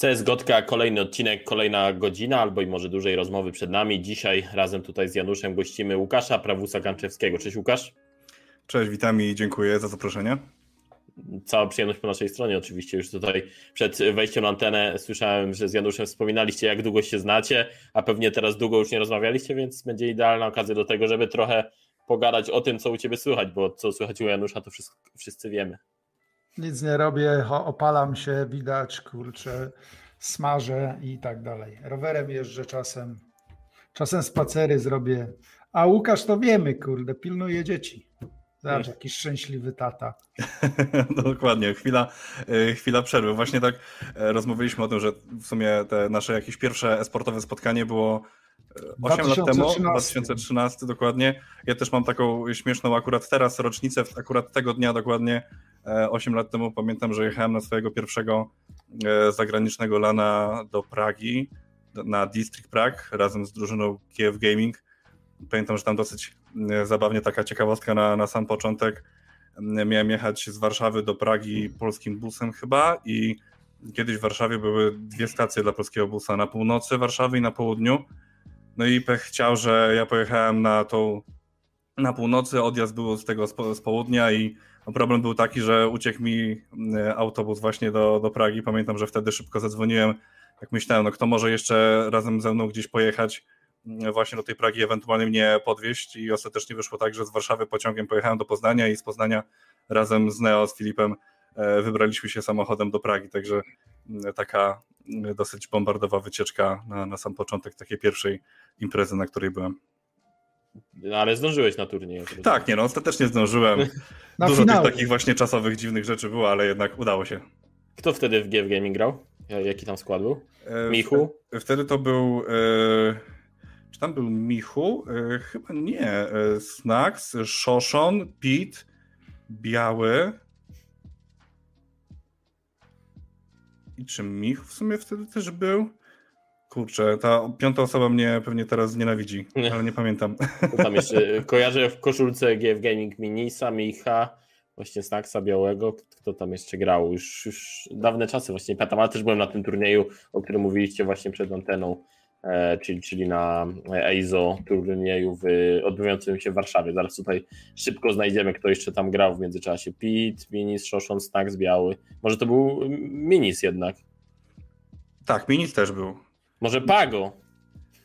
CS Gotka, kolejny odcinek, kolejna godzina albo i może dłużej rozmowy przed nami. Dzisiaj razem tutaj z Januszem gościmy Łukasza Prawusa Ganczewskiego. Cześć Łukasz. Cześć, witam i dziękuję za zaproszenie. Cała przyjemność po naszej stronie oczywiście. Już tutaj przed wejściem na antenę słyszałem, że z Januszem wspominaliście jak długo się znacie, a pewnie teraz długo już nie rozmawialiście, więc będzie idealna okazja do tego, żeby trochę pogadać o tym, co u Ciebie słychać, bo co słychać u Janusza, to wszyscy wiemy. Nic nie robię, opalam się, widać, kurczę, smażę i tak dalej. Rowerem jeżdżę czasem, czasem spacery zrobię. A Łukasz to wiemy, kurde, pilnuje dzieci. Zobacz, jakiś szczęśliwy tata. Dokładnie, chwila, e, chwila przerwy. Właśnie tak e, rozmawialiśmy o tym, że w sumie te nasze jakieś pierwsze sportowe spotkanie było 8 lat temu, 2013 dokładnie. Ja też mam taką śmieszną akurat teraz rocznicę, akurat tego dnia dokładnie 8 e, lat temu pamiętam, że jechałem na swojego pierwszego e, zagranicznego lana do Pragi, na District Prague razem z drużyną Kiev Gaming. Pamiętam, że tam dosyć e, zabawnie taka ciekawostka na, na sam początek. Miałem jechać z Warszawy do Pragi polskim busem chyba i kiedyś w Warszawie były dwie stacje dla polskiego busa, na północy Warszawy i na południu. No i pech chciał, że ja pojechałem na tą na północy, odjazd był z tego z, południa i problem był taki, że uciekł mi e, autobus właśnie do, do Pragi. Pamiętam, że wtedy szybko zadzwoniłem, jak myślałem, no kto może jeszcze razem ze mną gdzieś pojechać mm, właśnie do tej Pragi, ewentualnie mnie podwieźć i ostatecznie wyszło tak, że z Warszawy pociągiem pojechałem do Poznania i z Poznania razem z Neo, z Filipem wybraliśmy się samochodem do Pragi, także mm, taka dosyć bombardowa wycieczka na, na sam początek takiej pierwszej imprezy, na której byłem. No, ale zdążyłeś na turniej. Tak, nie no, ostatecznie zdążyłem. Dużo finały. tych takich właśnie czasowych, dziwnych rzeczy było, ale jednak udało się. Kto wtedy w GF Gaming grał? Jaki tam skład był? E, Michu? Wtedy to był... E, czy tam był Michu? E, chyba nie. Snacks, Szoszon, Pit, Biały, I czy Mich w sumie wtedy też był? Kurczę, ta piąta osoba mnie pewnie teraz znienawidzi, ale nie pamiętam. tam jeszcze kojarzę w koszulce GF Gaming Minisa, Micha, właśnie Snacksa Białego, kto tam jeszcze grał, już, już dawne czasy właśnie pamiętam, ale też byłem na tym turnieju, o którym mówiliście właśnie przed anteną, E, czyli, czyli na EIZO turnieju w, odbywającym się w Warszawie. Zaraz tutaj szybko znajdziemy, kto jeszcze tam grał w międzyczasie. Pit, Minis, Szoszon, Snacks, Biały. Może to był Minis jednak? Tak, Minis też był. Może Pago?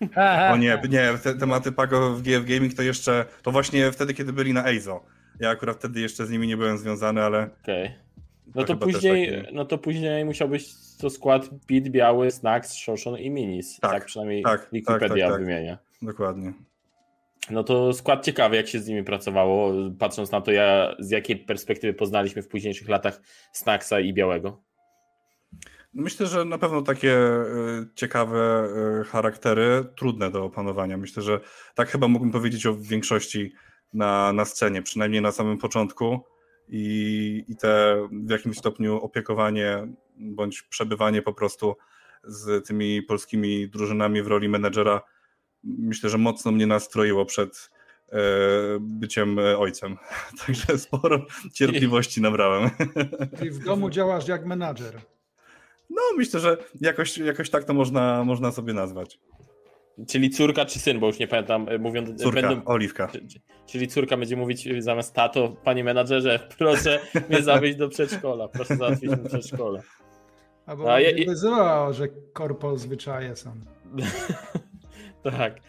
O nie, nie, te tematy Pago w GF Gaming to jeszcze, to właśnie wtedy, kiedy byli na EIZO. Ja akurat wtedy jeszcze z nimi nie byłem związany, ale... Okej. Okay. No to, później, no to później musiał być to skład Pit, Biały, Snacks, Szoszon i Minis. Tak, tak przynajmniej tak, Wikipedia tak, tak, tak, wymienia. Dokładnie. No to skład ciekawy, jak się z nimi pracowało, patrząc na to, ja, z jakiej perspektywy poznaliśmy w późniejszych latach Snacksa i Białego. Myślę, że na pewno takie e, ciekawe e, charaktery, trudne do opanowania. Myślę, że tak chyba mógłbym powiedzieć o większości na, na scenie, przynajmniej na samym początku i, i te w jakimś stopniu opiekowanie bądź przebywanie po prostu z tymi polskimi drużynami w roli menedżera myślę, że mocno mnie nastroiło przed e, byciem ojcem. Także sporo cierpliwości nabrałem. Czyli w domu działasz jak menadżer. No, myślę, że jakoś, jakoś tak to można, można sobie nazwać. Czyli córka czy syn, bo już nie pamiętam, e, mówią... Córka, będą, Oliwka. Czyli córka będzie mówić zamiast tato, panie menadżerze, proszę mnie zawieźć do przedszkola, proszę załatwić mi przedszkola. Albo A że korpo zwyczaje są. tak.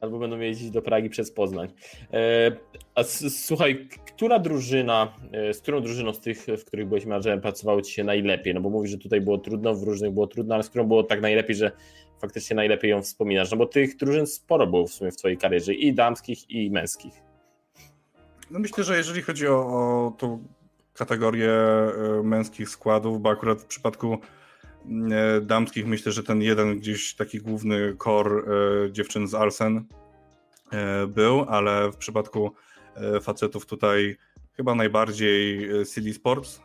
Albo będą jeździć do Pragi przez Poznań. E, a słuchaj, która drużyna, e, z którą drużyną z tych, w których byłeś menadżerem, pracowało ci się najlepiej? No bo mówisz, że tutaj było trudno, w różnych było trudno, ale z którą było tak najlepiej, że faktycznie najlepiej ją wspominasz? No bo tych drużyn sporo było w sumie w twojej karierze, i damskich, i męskich. No myślę, że jeżeli chodzi o, o tą kategorię e, męskich składów, bo akurat w przypadku e, damskich myślę, że ten jeden gdzieś taki główny core e, dziewczyn z Alsen był, ale w przypadku facetów tutaj chyba najbardziej Silly Sports,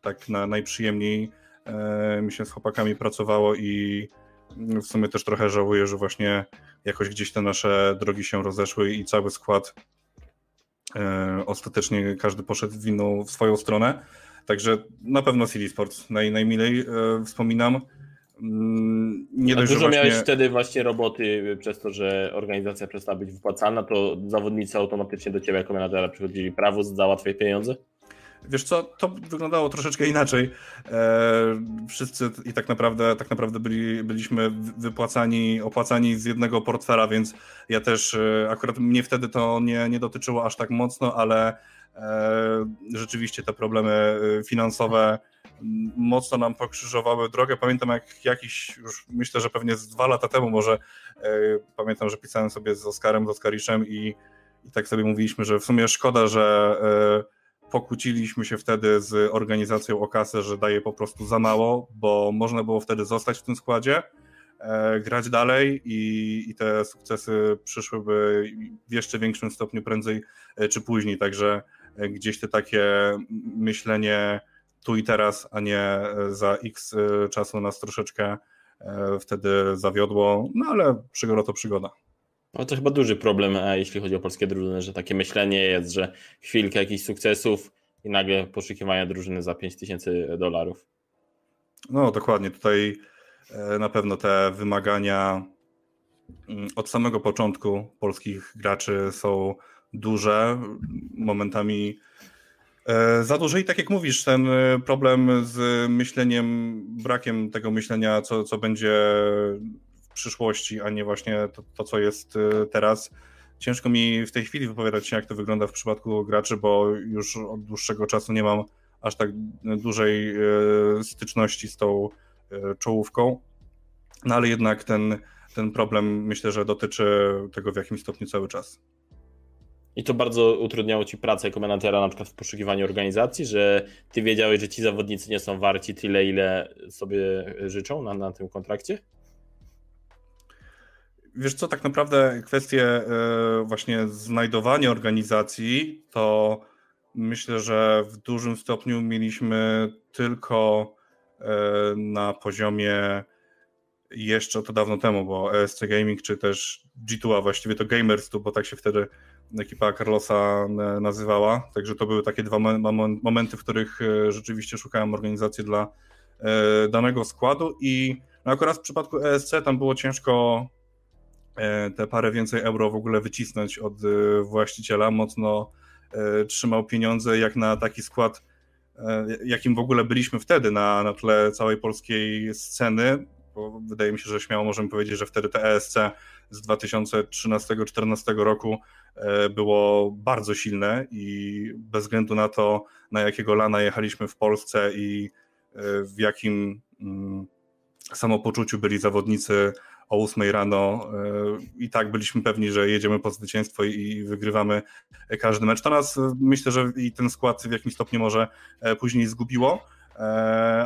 tak na, najprzyjemniej mi się z chłopakami pracowało i w sumie też trochę żałuję, że właśnie jakoś gdzieś te nasze drogi się rozeszły i cały skład e, ostatecznie każdy poszedł w w swoją stronę. Także na pewno City Sports naj, najmilej e, wspominam. Mm, nie dość, dużo właśnie... miałeś wtedy właśnie roboty przez to, że organizacja przestała być wypłacana, to zawodnicy automatycznie do ciebie jako menadżera przychodzili prawo za łatwe pieniądze? Wiesz co, to wyglądało troszeczkę inaczej. E, wszyscy i tak naprawdę, tak naprawdę byli, byliśmy wypłacani, opłacani z jednego portfela, więc ja też, e, akurat mnie wtedy to nie, nie dotyczyło aż tak mocno, ale e, rzeczywiście te problemy finansowe mocno nam pokrzyżowały drogę. Pamiętam jak jakiś, już myślę, że pewnie z dwa lata temu może, pamiętam, że pisałem sobie z Oskarem, z Oskariszem i, i tak sobie mówiliśmy, że w sumie szkoda, że pokłóciliśmy się wtedy z organizacją o kasę, że daje po prostu za mało, bo można było wtedy zostać w tym składzie, e, grać dalej i, i te sukcesy przyszłyby w jeszcze większym stopniu prędzej czy później, także gdzieś te takie myślenie tu i teraz, a nie e, za x e, czasu nas troszeczkę e, wtedy zawiodło, no ale przygoda to przygoda. No to chyba duży problem, jeśli chodzi o polskie drużyny, że takie myślenie jest, że chwilkę jakichś sukcesów i nagle poszukiwania drużyny za 5000 dolarów. No dokładnie, tutaj na pewno te wymagania mm, od samego początku polskich graczy są duże, momentami E, za duże i tak jak mówisz, ten e, problem z myśleniem, brakiem tego myślenia, co, co będzie przyszłości, a nie właśnie to, to, co jest e, teraz. Ciężko mi w tej chwili wypowiadać się, jak to wygląda w przypadku graczy, bo już od dłuższego czasu nie mam aż tak dużej styczności z tą czołówką. No ale jednak ten, ten problem myślę, że dotyczy tego w jakimś stopniu cały czas. I to bardzo utrudniało ci pracę jako menadżera na przykład w poszukiwaniu organizacji, że ty wiedziałeś, że ci zawodnicy nie są warci tyle, ile sobie życzą na, na tym kontrakcie? Wiesz co, tak naprawdę kwestie e, właśnie znajdowania organizacji, to myślę, że w dużym stopniu mieliśmy tylko e, na poziomie jeszcze to dawno temu, bo ESC Gaming czy też G2, a właściwie to Gamers tu, bo tak się wtedy ekipa Carlosa nazywała. Także to były takie dwa momenty, w których e, rzeczywiście szukałem organizacji dla e, danego składu i no akurat w przypadku ESC tam było ciężko e, te parę więcej euro w ogóle wycisnąć od właściciela. Mocno trzymał pieniądze jak na taki skład, jakim w ogóle byliśmy wtedy na, na tle całej polskiej sceny. Bo wydaje mi się, że śmiało możemy powiedzieć, że wtedy te ESC z 2013-2014 roku e, było bardzo silne i bez względu na to, na jakiego lana jechaliśmy w Polsce i e, w jakim mm, samopoczuciu byli zawodnicy o 8 rano e, i tak byliśmy pewni, że jedziemy po zwycięstwo i wygrywamy każdy mecz. To nas myślę, że i ten skład w jakimś stopniu może później zgubiło,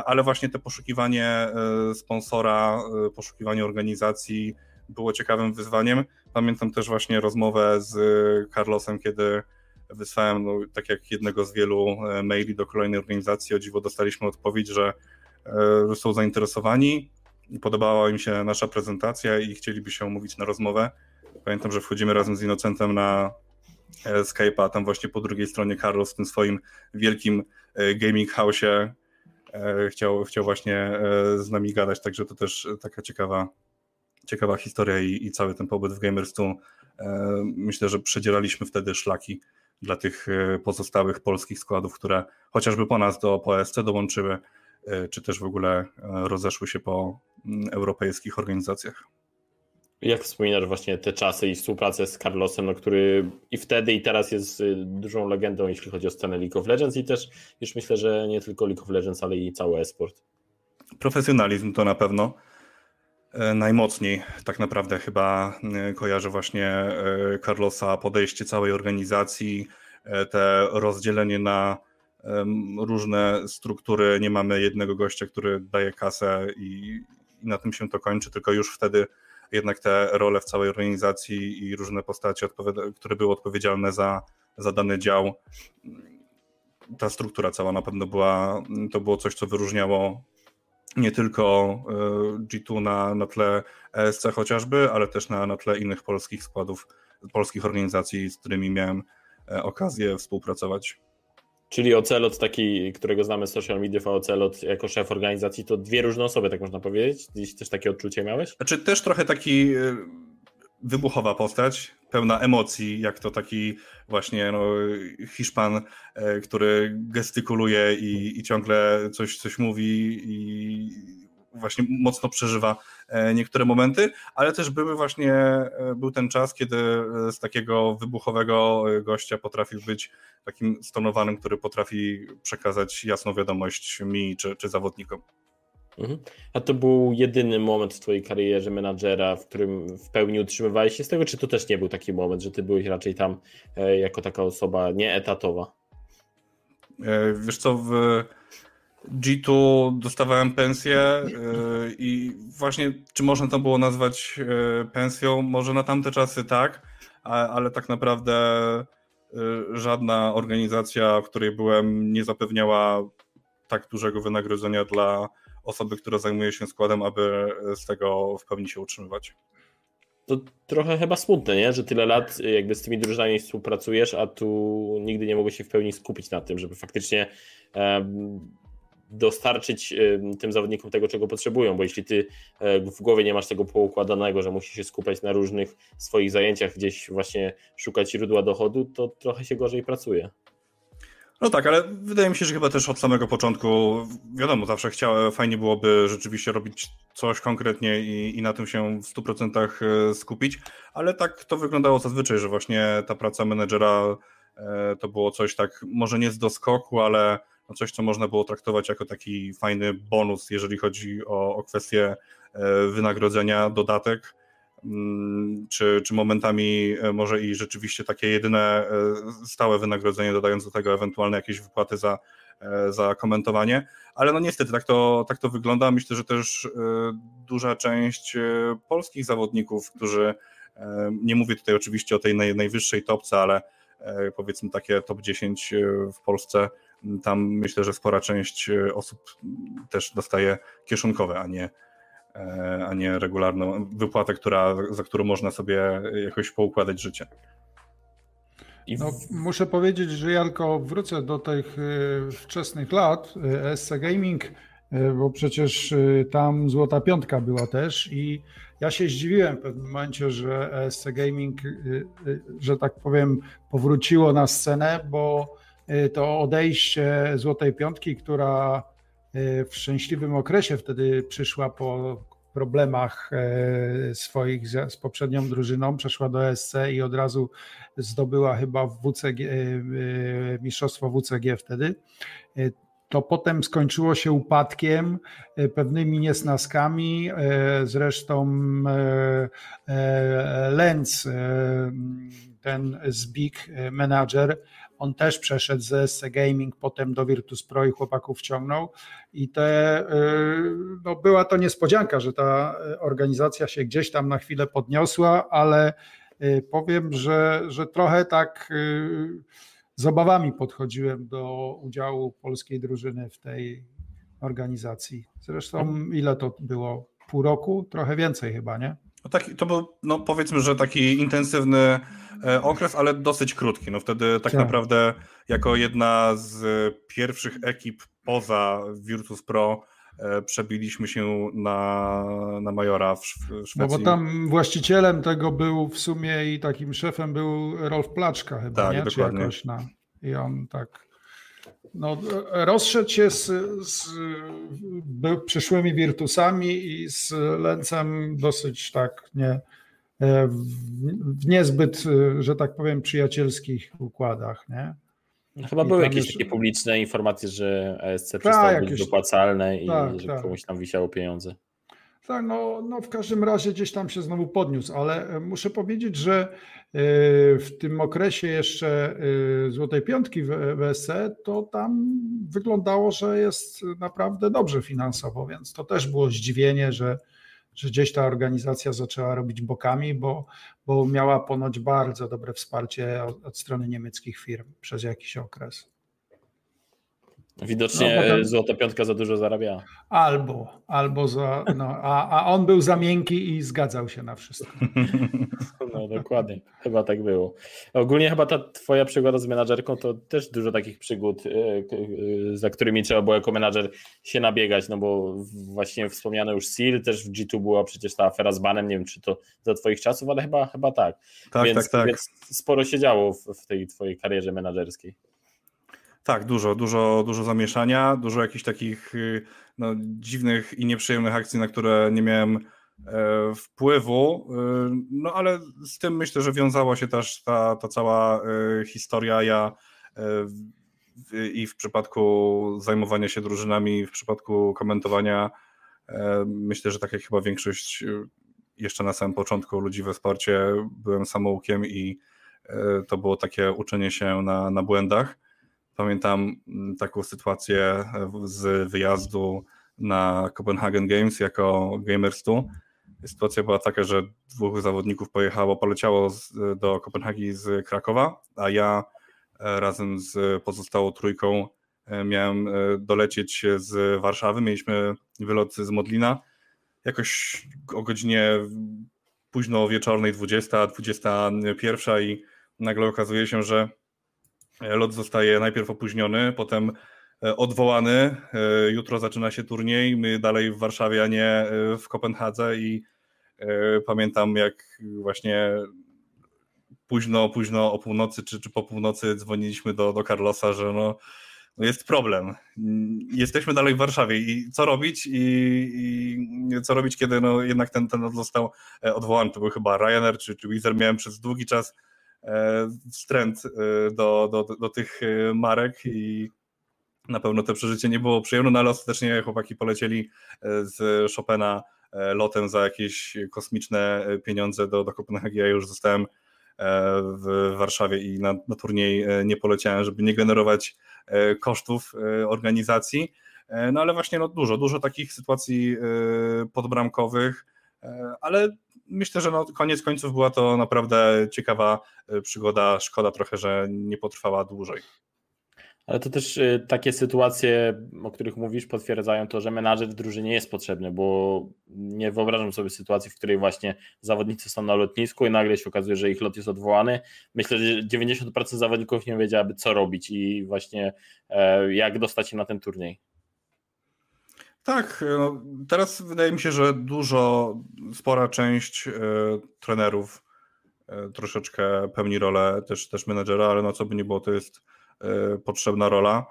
ale właśnie te poszukiwanie sponsora, poszukiwanie organizacji, było ciekawym wyzwaniem. Pamiętam też właśnie rozmowę z Carlosem, kiedy wysłałem, no, tak jak jednego z wielu e, maili do kolejnej organizacji, o dziwo dostaliśmy odpowiedź, że e, są zainteresowani, podobała im się nasza prezentacja i chcieliby się umówić na rozmowę. Pamiętam, że wchodzimy razem z Innocentem na e, Skype'a, tam właśnie po drugiej stronie Carlos w tym swoim wielkim gaming house'ie chciał, chciał właśnie z nami gadać, także to też taka ciekawa ciekawa historia i, i cały ten pobyt w Gamerstu. E, myślę, że przedzieraliśmy wtedy szlaki dla tych e, pozostałych polskich składów, które chociażby po nas do PSC dołączyły, e, czy też w ogóle rozeszły się po europejskich organizacjach. Jak wspominasz właśnie te czasy i współpracę z Carlosem, no, który i wtedy i teraz jest dużą legendą, jeśli chodzi o scenę League of Legends i też już myślę, że nie tylko League of Legends, ale i cały esport. Profesjonalizm to na pewno. E, najmocniej tak naprawdę chyba e, kojarzę właśnie e, Carlosa, podejście całej organizacji, te rozdzielenie na różne struktury. Nie mamy jednego gościa, który daje kasę i, i na tym się to kończy, tylko już wtedy jednak te role w całej organizacji i różne postacie, które były odpowiedzialne za, za dany dział, ta struktura cała na pewno była, to było coś, co wyróżniało nie tylko e, G2 na, na tle ESC chociażby, ale też na, na tle innych polskich składów, polskich organizacji, z którymi miałem e, okazję współpracować. Czyli Ocelot, taki, którego znamy z social mediów, a Ocelot jako szef organizacji, to dwie różne osoby, tak można powiedzieć? Gdzieś też takie odczucie miałeś? Znaczy też trochę taki e, wybuchowa postać, pełna emocji, jak to taki właśnie no, Hiszpan, e, który gestykuluje i, i ciągle coś, coś mówi i właśnie mocno przeżywa e, niektóre momenty, ale też były właśnie, e, był ten czas, kiedy z takiego wybuchowego gościa potrafił być takim stonowanym, który potrafi przekazać jasną wiadomość mi czy, czy zawodnikom. Mhm. A to był jedyny moment w Twojej karierze menadżera, w którym w pełni utrzymywałeś się z tego, czy to też nie był taki moment, że Ty byłeś raczej tam e, jako taka osoba nieetatowa? E, wiesz co, w G2 dostawałem pensję e, i właśnie, czy można to było nazwać pensją? Może na tamte czasy tak, ale tak naprawdę żadna organizacja, w której byłem, nie zapewniała tak dużego wynagrodzenia dla osoby, która zajmuje się składem, aby z tego w pełni się utrzymywać. To trochę chyba smutne, nie? że tyle lat jakby z tymi drużynami współpracujesz, a tu nigdy nie mogłeś się w pełni skupić na tym, żeby faktycznie dostarczyć tym zawodnikom tego, czego potrzebują, bo jeśli ty e, w głowie nie masz tego poukładanego, że musisz się skupiać na różnych swoich zajęciach, gdzieś właśnie szukać źródła dochodu, to trochę się gorzej pracuje. No tak, ale wydaje mi się, że chyba też od samego początku, wiadomo, zawsze chciałem, fajnie byłoby rzeczywiście robić coś konkretnie i, i na tym się w 100% e, skupić, ale tak to wyglądało zazwyczaj, że właśnie ta praca menedżera e, to było coś tak, może nie z doskoku, ale coś, co można było traktować jako taki fajny bonus, jeżeli chodzi o, o kwestię e, wynagrodzenia, dodatek Mm, czy, czy momentami e, może i rzeczywiście takie jedyne e, stałe wynagrodzenie, dodając do tego ewentualne jakieś wypłaty za, za komentowanie, ale no niestety tak to, tak to wygląda. Myślę, że też duża część polskich zawodników, którzy, nie mówię tutaj oczywiście o tej naj, najwyższej topce, ale powiedzmy takie top 10 w Polsce, tam myślę, że spora część osób też dostaje kieszonkowe, a nie, E, a nie regularną wypłatę, która, za którą można sobie jakoś poukładać życie. No, muszę powiedzieć, że Janko, wrócę do tych e, wczesnych lat e, SC Gaming, bo przecież tam złota piątka była też i ja się zdziwiłem w pewnym momencie, że SC Gaming, że tak powiem, powróciło na scenę, bo to odejście złotej piątki, która w szczęśliwym okresie wtedy przyszła po problemach e, swoich z poprzednią drużyną, przeszła do SC i od razu zdobyła chyba WCG, e, e, mistrzostwo WCG wtedy. To potem skończyło się upadkiem, pewnymi niesnaskami. Zresztą Lenz, ten Zbig menadżer, on też przeszedł z SC Gaming, potem do Virtus Pro i chłopaków wciągnął. I te, y, no była to niespodzianka, że ta organizacja się gdzieś tam na chwilę podniosła, ale y, powiem, że, że trochę tak y, z obawami podchodziłem do udziału polskiej drużyny w tej organizacji. Zresztą ile to było? Pół roku? Trochę więcej chyba, nie? No taki, to był, no powiedzmy, że taki intensywny e, okres, ale dosyć krótki. No wtedy tak, tak, naprawdę jako jedna z pierwszych ekip poza Virtus Pro e, przebiliśmy się na, na Majora w, Szwecji. No bo tam właścicielem tego był w sumie i takim szefem był Rolf Placzka chyba, tak, nie? Dokładnie. Czy jakoś na, I on tak no, rozszedł się z, z przyszłymi Virtusami i z Lencem dosyć tak nie, e, w, niezbyt, że tak powiem, przyjacielskich układach. Nie? No, chyba I były jakieś już... takie publiczne informacje, że ESC przestało tak, być jakieś... dopłacalne i tak, że tak. komuś tam wisiało pieniądze. Tak, no, no w każdym razie gdzieś tam się znowu podniósł, ale e, muszę powiedzieć, że e, w tym okresie jeszcze e, Złotej Piątki w WSC, to tam wyglądało, że jest naprawdę dobrze finansowo, więc to też było zdziwienie, że, że gdzieś ta organizacja zaczęła robić bokami, bo, bo miała ponoć bardzo dobre wsparcie od, od strony niemieckich firm przez jakiś okres. Widocznie no, potem... Złota Piątka za dużo zarabiała. Albo, albo za, no, a, a on był za miękki i zgadzał się na wszystko. No dokładnie, chyba tak było. Ogólnie chyba ta twoja przygoda z menadżerką to też dużo takich przygód, y, y, za którymi trzeba było jako menadżer się nabiegać, no bo właśnie wspomniane już Seal, też w G2 była przecież ta afera z banem, nie wiem czy to za twoich czasów, ale chyba, chyba tak. Tak, więc, tak, tak. Więc sporo się działo w, w tej twojej karierze menadżerskiej. Tak, dużo, dużo, dużo zamieszania, dużo jakichś takich y, no, dziwnych i nieprzyjemnych akcji, na które nie miałem e, wpływu, y, no ale z tym myślę, że wiązała się też ta, ta cała y, historia. Ja i w przypadku zajmowania się drużynami, w przypadku komentowania, e, myślę, że tak jak chyba większość jeszcze na samym początku ludzi we sporcie, byłem samoukiem i e, to było takie uczenie się na, na błędach. Pamiętam mm, taką sytuację e, z wyjazdu na Copenhagen Games jako Gamers 2. Sytuacja była taka, że dwóch zawodników pojechało, poleciało z, do Kopenhagi z Krakowa, a ja e, razem z pozostałą trójką e, miałem dolecieć z Warszawy. Mieliśmy wylot z Modlina. Jakoś o godzinie późno wieczornej, 20, 21 i nagle okazuje się, że lot zostaje najpierw opóźniony, potem e, odwołany. E, jutro zaczyna się turniej. My dalej w Warszawie, a nie w Kopenhadze i pamiętam jak właśnie późno, późno o północy czy, czy po północy dzwoniliśmy do, do Carlosa, że no, no jest problem. Jesteśmy dalej w Warszawie i co robić i, i co robić, kiedy no jednak ten, ten lot został odwołany. To był chyba Ryanair czy, czy Wizz miałem przez długi czas E, wstręt e, do, do, do tych e, marek i na pewno to przeżycie nie było przyjemne, no ale ostatecznie chłopaki polecieli z Chopina lotem za jakieś kosmiczne pieniądze do, do Kopenhagi. Ja już zostałem w Warszawie i na, na turniej nie poleciałem, żeby nie generować kosztów organizacji. No ale właśnie no, dużo, dużo takich sytuacji podbramkowych, ale myślę, że no, koniec końców była to naprawdę ciekawa e, przygoda. Szkoda trochę, że nie potrwała dłużej. Ale to też e, takie sytuacje, o których mówisz, potwierdzają to, że menadżer w drużynie jest potrzebny, bo nie wyobrażam sobie sytuacji, w której właśnie zawodnicy są na lotnisku i nagle się okazuje, że ich lot jest odwołany. Myślę, że 90% zawodników nie wiedziałaby, co robić i właśnie e, jak dostać się na ten turniej. Tak, no, teraz wydaje mi się, że dużo, spora część y, trenerów y, troszeczkę pełni rolę też, też menedżera, ale no co by nie było, to jest potrzebna rola.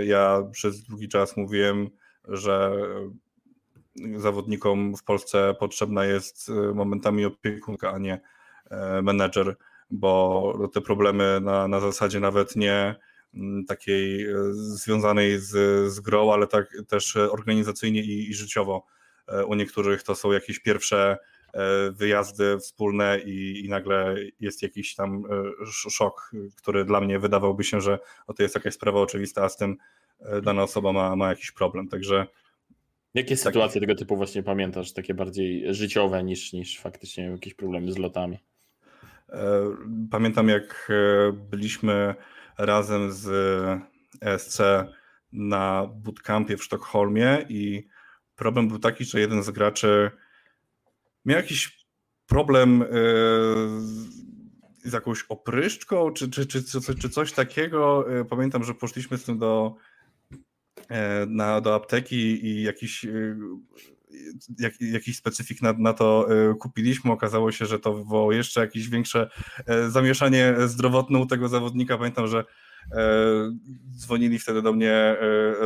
Ja przez długi czas mówiłem, że zawodnikom w Polsce potrzebna jest momentami opiekunka, a nie menedżer, bo te problemy na, na zasadzie nawet nie takiej e, związanej z, z grą, ale tak też organizacyjnie i, i życiowo. E, u niektórych to są jakieś pierwsze e, wyjazdy wspólne i, i, nagle jest jakiś tam szok, który dla mnie wydawałby się, że o, to jest jakaś sprawa oczywista, a z tym dana osoba ma, ma jakiś problem. Także. Jakie sytuacje tego typu właśnie pamiętasz, takie bardziej życiowe niż, niż faktycznie jakieś problemy z lotami? Pamiętam, jak byliśmy razem z ESC na bootcampie w Sztokholmie i problem był taki, że jeden z graczy miał jakiś problem e, z jakąś opryszczką, czy, czy, czy, czy, coś takiego. E, pamiętam, że poszliśmy z tym do, e, na, do apteki i jakiś, jak, jakiś specyfik na, na to kupiliśmy. Okazało się, że to wywołało jeszcze jakieś większe zamieszanie zdrowotne u tego zawodnika. Pamiętam, że E, dzwonili wtedy do mnie e,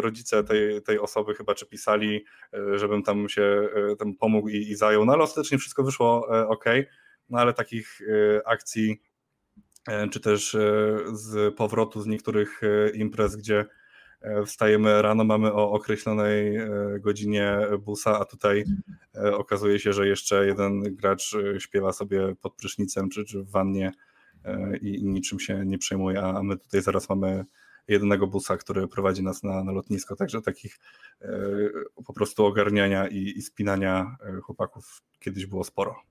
rodzice tej, tej osoby, chyba czy pisali, e, żebym tam się tam pomógł i, i zajął. No ale ostatecznie wszystko wyszło ok. No ale takich akcji, czy też z powrotu z niektórych imprez, gdzie wstajemy rano, mamy o określonej godzinie busa, a tutaj okazuje się, że jeszcze jeden gracz śpiewa sobie pod prysznicem czy, czy w wannie E, i, niczym się nie przejmuje, a my tutaj zaraz mamy jednego busa, który prowadzi nas na, na lotnisko, także takich e, po prostu ogarniania i, i spinania e, chłopaków kiedyś było sporo.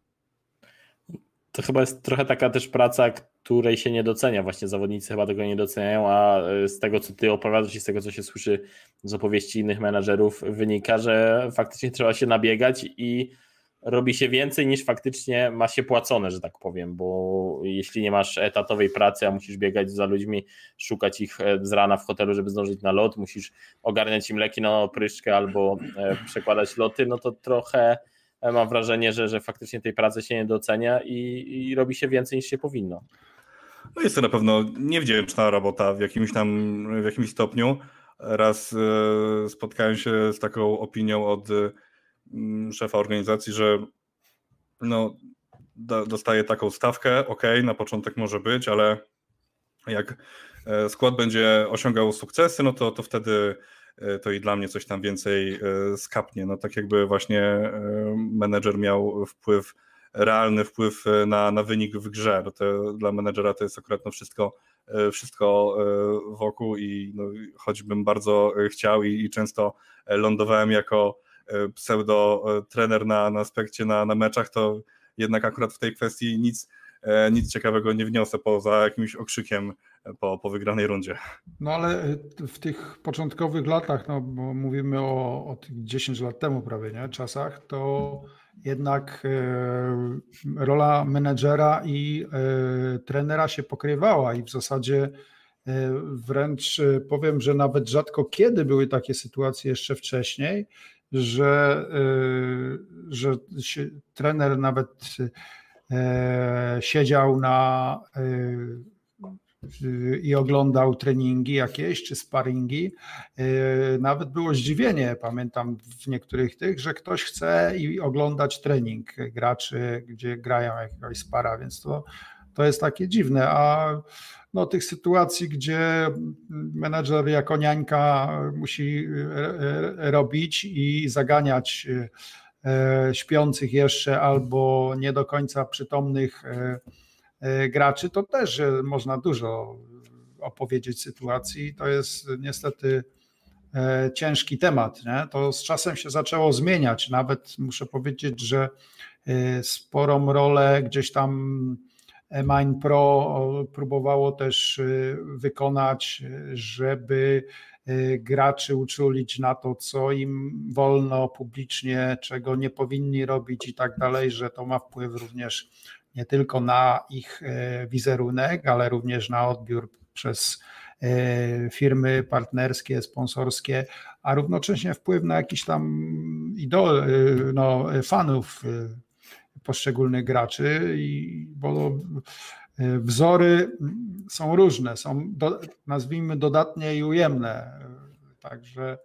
To chyba jest trochę taka też praca, której się nie docenia. Właśnie zawodnicy chyba tego nie doceniają, a z tego, co ty opowiadasz i z tego, co się słyszy z opowieści innych menadżerów, wynika, że faktycznie trzeba się nabiegać i robi się więcej niż faktycznie ma się płacone, że tak powiem, bo jeśli nie masz etatowej pracy, a musisz biegać za ludźmi, szukać ich e, z rana w hotelu, żeby zdążyć na lot, musisz ogarniać im leki na opryszkę albo e, przekładać loty, no to trochę e, mam wrażenie, że, że faktycznie tej pracy się nie docenia i, i robi się więcej niż się powinno. No jest to na pewno niewdzięczna robota w jakimś tam w jakimś stopniu. Raz spotkałem się z taką opinią od Mm, szefa organizacji, że no, dostaje taką stawkę, ok, na początek może być, ale jak e, skład będzie osiągał sukcesy, no to, to wtedy e, to i dla mnie coś tam więcej e, skapnie. No tak jakby właśnie menedżer miał wpływ, realny wpływ na, na wynik w grze. To dla menedżera to jest akurat no wszystko, wszystko wokół i no, choćbym bardzo chciał i, i często lądowałem jako E, pseudo e, trener na, na aspekcie na, na meczach, to jednak akurat w tej kwestii nic, e, nic ciekawego nie wniosę poza jakimś okrzykiem po, po wygranej rundzie. No ale w tych początkowych latach, no bo mówimy o, o tych 10 lat temu prawie, nie, czasach, to jednak e, rola menedżera i e, trenera się pokrywała i w zasadzie e, wręcz powiem, że nawet rzadko kiedy były takie sytuacje jeszcze wcześniej, że, że się, trener nawet e, siedział na y, i oglądał treningi jakieś czy sparingi. E, nawet było zdziwienie, pamiętam w niektórych tych, że ktoś chce i oglądać trening graczy, gdzie grają jakiegoś spara, więc to, to jest takie dziwne. A no, tych sytuacji, gdzie menedżer jako niańka musi robić i zaganiać e, śpiących jeszcze albo nie do końca przytomnych e, e, graczy, to też można dużo opowiedzieć sytuacji. To jest niestety ciężki temat. Nie? To z czasem się zaczęło zmieniać. Nawet muszę powiedzieć, że sporą rolę gdzieś tam Mine Pro próbowało też wykonać, żeby graczy uczulić na to, co im wolno publicznie, czego nie powinni robić i tak dalej, że to ma wpływ również nie tylko na ich y, wizerunek, ale również na odbiór przez firmy partnerskie, sponsorskie, a równocześnie wpływ na jakiś tam idol, no, fanów poszczególnych graczy, bo wzory są różne, są do, nazwijmy dodatnie i ujemne. Także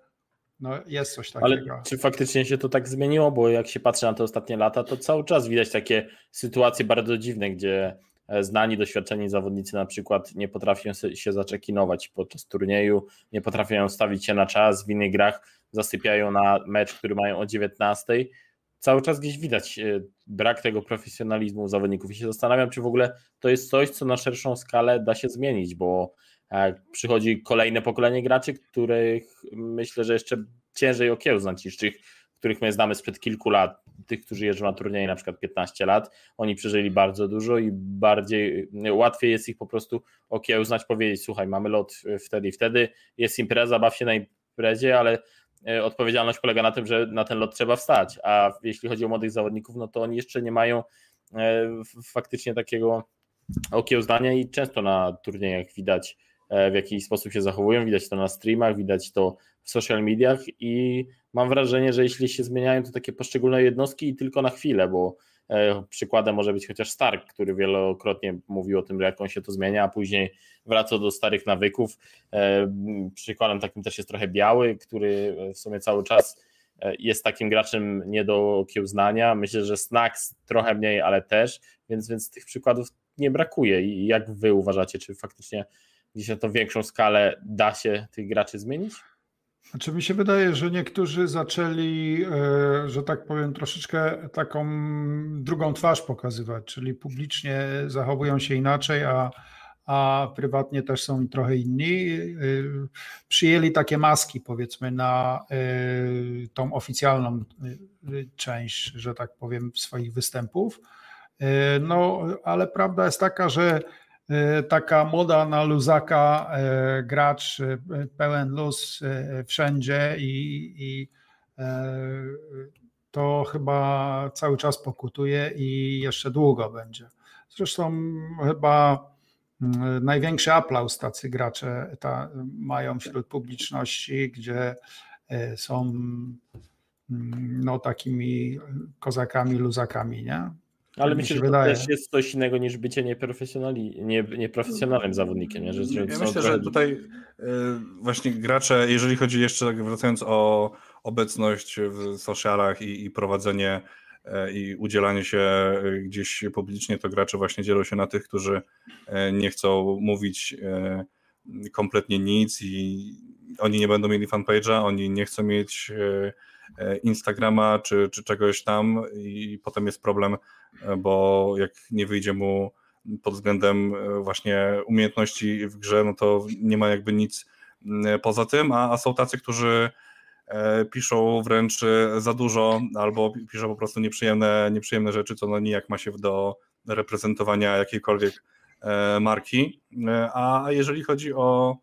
no, jest coś takiego. Ale czy faktycznie się to tak zmieniło? Bo jak się patrzy na te ostatnie lata, to cały czas widać takie sytuacje bardzo dziwne, gdzie e, znani, doświadczeni zawodnicy na przykład nie potrafią się zaczekinować podczas turnieju, nie potrafią stawić się na czas w innych grach, zasypiają na mecz, który mają o 19 cały czas gdzieś widać e, brak tego profesjonalizmu zawodników. I się zastanawiam, czy w ogóle to jest coś, co na szerszą skalę da się zmienić, bo e, przychodzi kolejne pokolenie graczy, których myślę, że jeszcze ciężej okiełznać niż tych, których my znamy sprzed kilku lat, tych, którzy jeżdżą na turnieje na przykład 15 lat, oni przeżyli bardzo dużo i bardziej, łatwiej jest ich po prostu okiełznać, powiedzieć, słuchaj, mamy lot wtedy i wtedy, jest impreza, baw się na imprezie, ale E, odpowiedzialność polega na tym, że na ten lot trzeba wstać, a jeśli chodzi o młodych zawodników, no to oni jeszcze nie mają e, faktycznie takiego okiełznania i często na turniejach widać e, w jaki sposób się zachowują, widać to na streamach, widać to w social mediach i mam wrażenie, że jeśli się zmieniają to takie poszczególne jednostki i tylko na chwilę, bo E, przykładem może być chociaż Stark, który wielokrotnie mówił o tym, jak on się to zmienia, a później wraca do starych nawyków. E, przykładem takim też jest trochę Biały, który w sumie cały czas e, jest takim graczem nie do okiełznania. Myślę, że Snacks trochę mniej, ale też, więc, więc tych przykładów nie brakuje. I jak wy uważacie, czy faktycznie gdzieś na tą większą skalę da się tych graczy zmienić? Znaczy mi się wydaje, że niektórzy zaczęli, e, że tak powiem, troszeczkę taką drugą twarz pokazywać, czyli publicznie zachowują się inaczej, a, a prywatnie też są trochę inni. E, przyjęli takie maski, powiedzmy, na e, tą oficjalną część, że tak powiem, swoich występów. No, ale prawda jest taka, że taka moda na luzaka, gracz pełen luz wszędzie i, i to chyba cały czas pokutuje i jeszcze długo będzie. Zresztą chyba mm, największy aplauz tacy gracze ta, mają wśród publiczności, gdzie e, są mm, no, takimi kozakami, luzakami, nie? Ale tak myślę, że to też jest coś innego niż bycie nieprofesjonali, nie, nieprofesjonalnym zawodnikiem. Nie? Że, że ja myślę, trochę... że tutaj y, właśnie gracze, jeżeli chodzi jeszcze, tak wracając o obecność w socialach i, i prowadzenie e, i udzielanie się e, gdzieś publicznie, to gracze właśnie dzielą się na tych, którzy e, nie chcą mówić kompletnie nic i oni nie będą mieli fanpage'a, oni nie chcą mieć Instagrama czy, czy czegoś tam i potem jest problem, bo jak nie wyjdzie mu pod względem właśnie umiejętności w grze, no to nie ma jakby nic poza tym, a, a są tacy, którzy E, piszą wręcz e, za dużo albo piszą po prostu nieprzyjemne, nieprzyjemne rzeczy, co no nijak ma się do reprezentowania jakiejkolwiek e, marki. A jeżeli chodzi o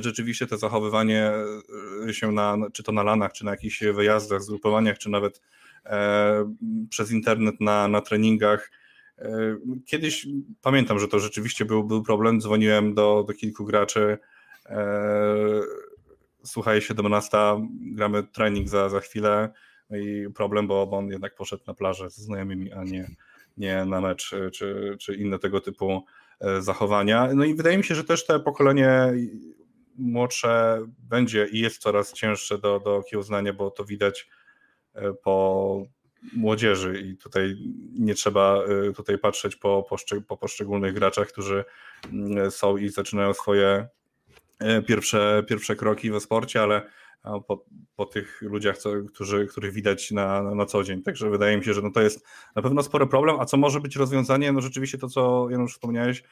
rzeczywiście to zachowywanie się na, czy to na lanach, czy na jakichś wyjazdach, zgrupowaniach, czy nawet przez internet na, na treningach, Kiedyś pamiętam, że to rzeczywiście był, był problem. Dzwoniłem do, do kilku graczy słuchaj, 17, gramy trening za, za chwilę no i problem, bo, bo on jednak poszedł na plażę ze znajomymi, a nie, nie na mecz czy, czy inne tego typu e, zachowania. No i wydaje mi się, że też te pokolenie młodsze będzie i jest coraz cięższe do, do okiełznania, bo to widać e, po młodzieży i tutaj nie trzeba e, tutaj patrzeć po, po poszczególnych graczach, którzy mm, są i zaczynają swoje E, pierwsze, pierwsze kroki we sporcie, ale po, po tych ludziach, co, którzy, których widać na, na co dzień. Także wydaje mi się, że no to jest na pewno spory problem. A co może być rozwiązanie? No rzeczywiście to, co Janusz wspomniałeś,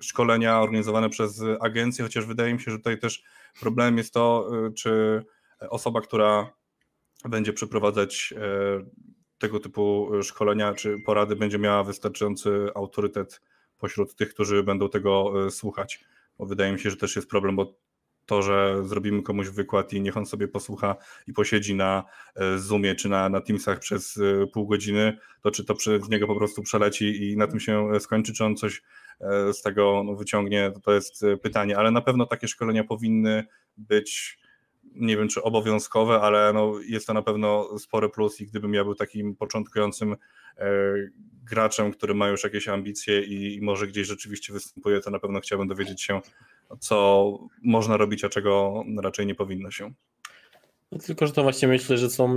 szkolenia organizowane przez agencje, chociaż wydaje mi się, że tutaj też problemem jest to, e, czy osoba, która będzie przeprowadzać e, tego typu szkolenia czy porady, będzie miała wystarczający autorytet pośród tych, którzy będą tego e, słuchać. Bo wydaje mi się, że też jest problem, bo to, że zrobimy komuś wykład i niech on sobie posłucha i posiedzi na Zoomie czy na, na Teamsach przez pół godziny, to czy to przez niego po prostu przeleci i na tym się skończy, czy on coś z tego no, wyciągnie, to jest pytanie, ale na pewno takie szkolenia powinny być nie wiem czy obowiązkowe, ale no jest to na pewno spory plus i gdybym ja był takim początkującym graczem, który ma już jakieś ambicje i, i może gdzieś rzeczywiście występuje, to na pewno chciałbym dowiedzieć się, co można robić, a czego raczej nie powinno się. No tylko, że to właśnie myślę, że są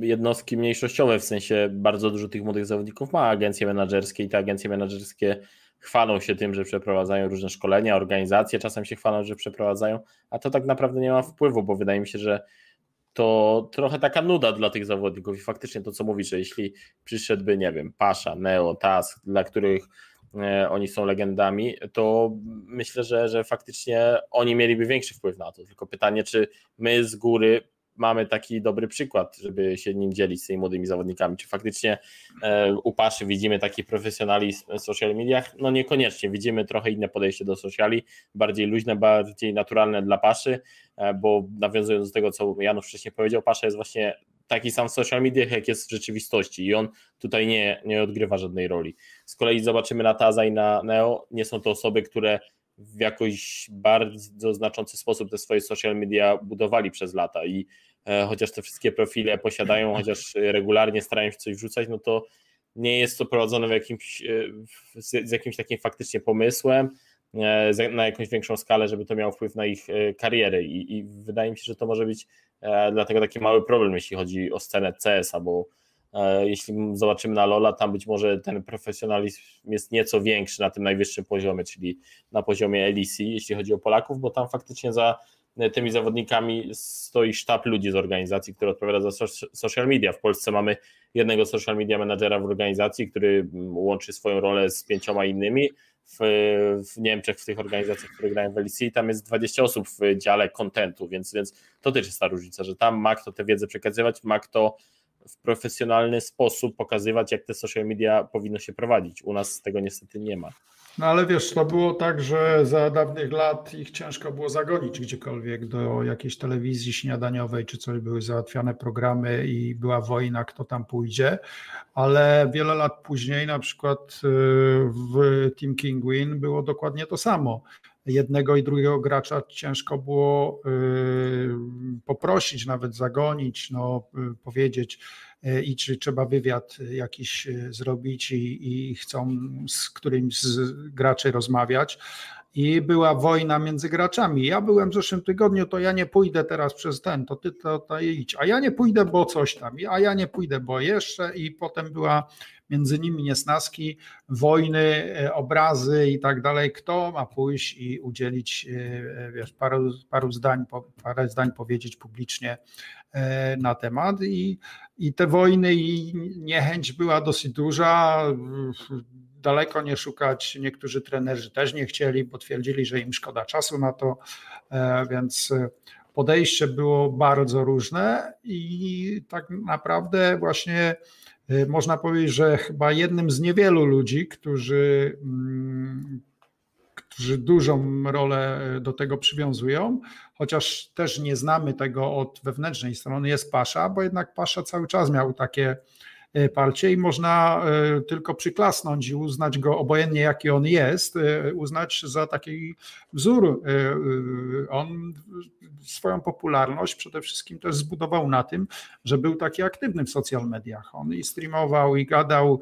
jednostki mniejszościowe, w sensie bardzo dużo tych młodych zawodników ma agencje menedżerskie i te agencje menedżerskie chwalą się tym, że przeprowadzają różne szkolenia, organizacje czasem się chwalą, że przeprowadzają, a to tak naprawdę nie ma wpływu, bo wydaje mi się, że to trochę taka nuda dla tych zawodników i faktycznie to, co mówisz, że jeśli przyszedłby, nie wiem, Pasza, Neo, Task, dla których e, oni są legendami, to myślę, że, że faktycznie oni mieliby większy wpływ na to. Tylko pytanie, czy my z góry mamy taki dobry przykład, żeby się nim dzielić z tymi młodymi zawodnikami. Czy faktycznie e, u Paszy widzimy taki profesjonalizm w social mediach? No niekoniecznie. Widzimy trochę inne podejście do sociali, bardziej luźne, bardziej naturalne dla Paszy, e, bo nawiązując do tego, co Janusz wcześniej powiedział, Pasza jest właśnie taki sam w social mediach, jak jest w rzeczywistości i on tutaj nie, nie odgrywa żadnej roli. Z kolei zobaczymy na Taza i na Neo, nie są to osoby, które w jakoś bardzo znaczący sposób te swoje social media budowali przez lata i e, chociaż te wszystkie profile posiadają, chociaż regularnie starają się coś wrzucać, no to nie jest to prowadzone w jakimś, e, z, jakimś takim faktycznie pomysłem e, na jakąś większą skalę, żeby to miało wpływ na ich karierę. I, i wydaje mi się, że to może być dlatego taki mały problem, jeśli chodzi o scenę CS-a, bo jeśli zobaczymy na Lola, tam być może ten profesjonalizm jest nieco większy na tym najwyższym poziomie, czyli na poziomie LEC, jeśli chodzi o Polaków, bo tam faktycznie za tymi zawodnikami stoi sztab ludzi z organizacji, który odpowiada za social media. W Polsce mamy jednego social media menadżera w organizacji, który łączy swoją rolę z pięcioma innymi. W, w Niemczech, w tych organizacjach, które grają w LEC, tam jest 20 osób w dziale kontentu, więc, więc to też jest ta różnica, że tam ma kto tę wiedzę przekazywać, ma kto w profesjonalny sposób pokazywać, jak te social media powinno się prowadzić. U nas tego niestety nie ma. No ale wiesz, to było tak, że za dawnych lat ich ciężko było zagonić gdziekolwiek do jakiejś telewizji śniadaniowej czy coś, były załatwiane programy i była wojna, kto tam pójdzie, ale wiele lat później na przykład y, w Team Win było dokładnie to samo jednego i drugiego gracza ciężko było y, poprosić, nawet zagonić, no, y, powiedzieć y, i czy trzeba wywiad jakiś zrobić i, i chcą z którymś z graczy rozmawiać. I była wojna między graczami. Ja byłem w zeszłym tygodniu, to ja nie pójdę teraz przez ten, to ty to, to idź, a ja nie pójdę, bo coś tam, a ja nie pójdę, bo jeszcze. I potem była między nimi niesnaski, wojny, e, obrazy i tak dalej. Kto ma pójść i udzielić e, wiesz, paru, paru zdań, parę zdań powiedzieć publicznie e, na temat. I, i te wojny i niechęć była dosyć duża daleko nie szukać. Niektórzy trenerzy też nie chcieli, bo twierdzili, że im szkoda czasu na to, więc podejście było bardzo różne i tak naprawdę właśnie Y, można powiedzieć, że chyba jednym z niewielu ludzi, którzy, mm, którzy dużą rolę do tego przywiązują, chociaż też nie znamy tego od wewnętrznej strony, jest Pasza, bo jednak Pasza cały czas miał takie E, parcie i można e, tylko przyklasnąć i uznać go, obojętnie jaki on jest, e, uznać za taki wzór. On swoją popularność przede wszystkim też zbudował na tym, że był taki aktywny w social mediach. On i streamował, i gadał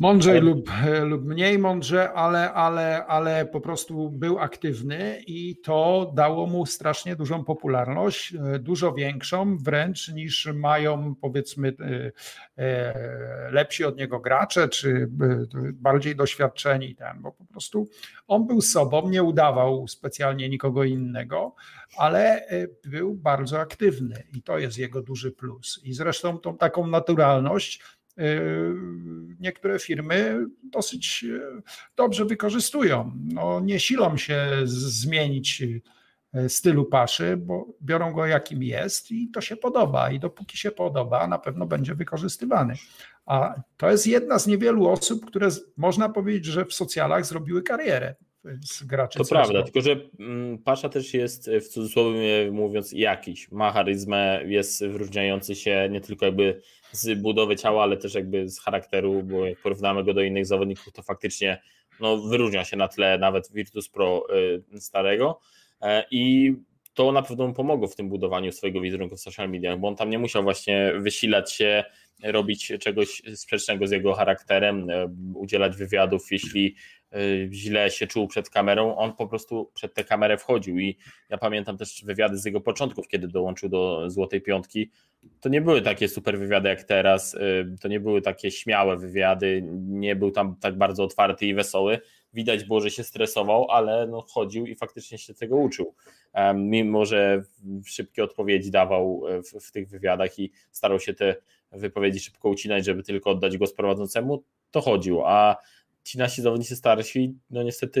Mądrzej lub, lub mniej mądrze, ale, ale, ale po prostu był aktywny i to dało mu strasznie dużą popularność, e, dużo większą wręcz niż mają powiedzmy e, e, lepsi od niego gracze, czy bardziej doświadczeni, ten, bo po prostu on był sobą, nie udawał specjalnie nikogo innego, ale był bardzo aktywny i to jest jego duży plus. I zresztą tą taką naturalność E, niektóre firmy dosyć e, dobrze wykorzystują. No, nie silą się zmienić e, stylu paszy, bo biorą go jakim jest i to się podoba. I dopóki się podoba, na pewno będzie wykorzystywany. A to jest jedna z niewielu osób, które można powiedzieć, że w socjalach zrobiły karierę z graczy. To prawda, tylko że mm, Pasza też jest w cudzysłowie mówiąc jakiś, ma charyzmę, jest wyróżniający się nie tylko jakby z budowy ciała, ale też jakby z charakteru, bo jak porównamy go do innych zawodników, to faktycznie no, wyróżnia się na tle nawet Virtus Pro y, starego e, i to na pewno mu pomogło w tym budowaniu swojego wizerunku w social mediach, bo on tam nie musiał właśnie wysilać się, robić czegoś sprzecznego z jego charakterem, e, udzielać wywiadów, jeśli Y, źle się czuł przed kamerą, on po prostu przed tę kamerę wchodził i ja pamiętam też wywiady z jego początków, kiedy dołączył do Złotej Piątki, to nie były takie super wywiady jak teraz, y, to nie były takie śmiałe wywiady, nie był tam tak bardzo otwarty i wesoły, widać było, że się stresował, ale no chodził i faktycznie się tego uczył, mimo że szybkie odpowiedzi dawał e, w, w tych wywiadach i starał się te wypowiedzi szybko ucinać, żeby tylko oddać go prowadzącemu, to chodził, a ci nasi zawodnicy starsi, no niestety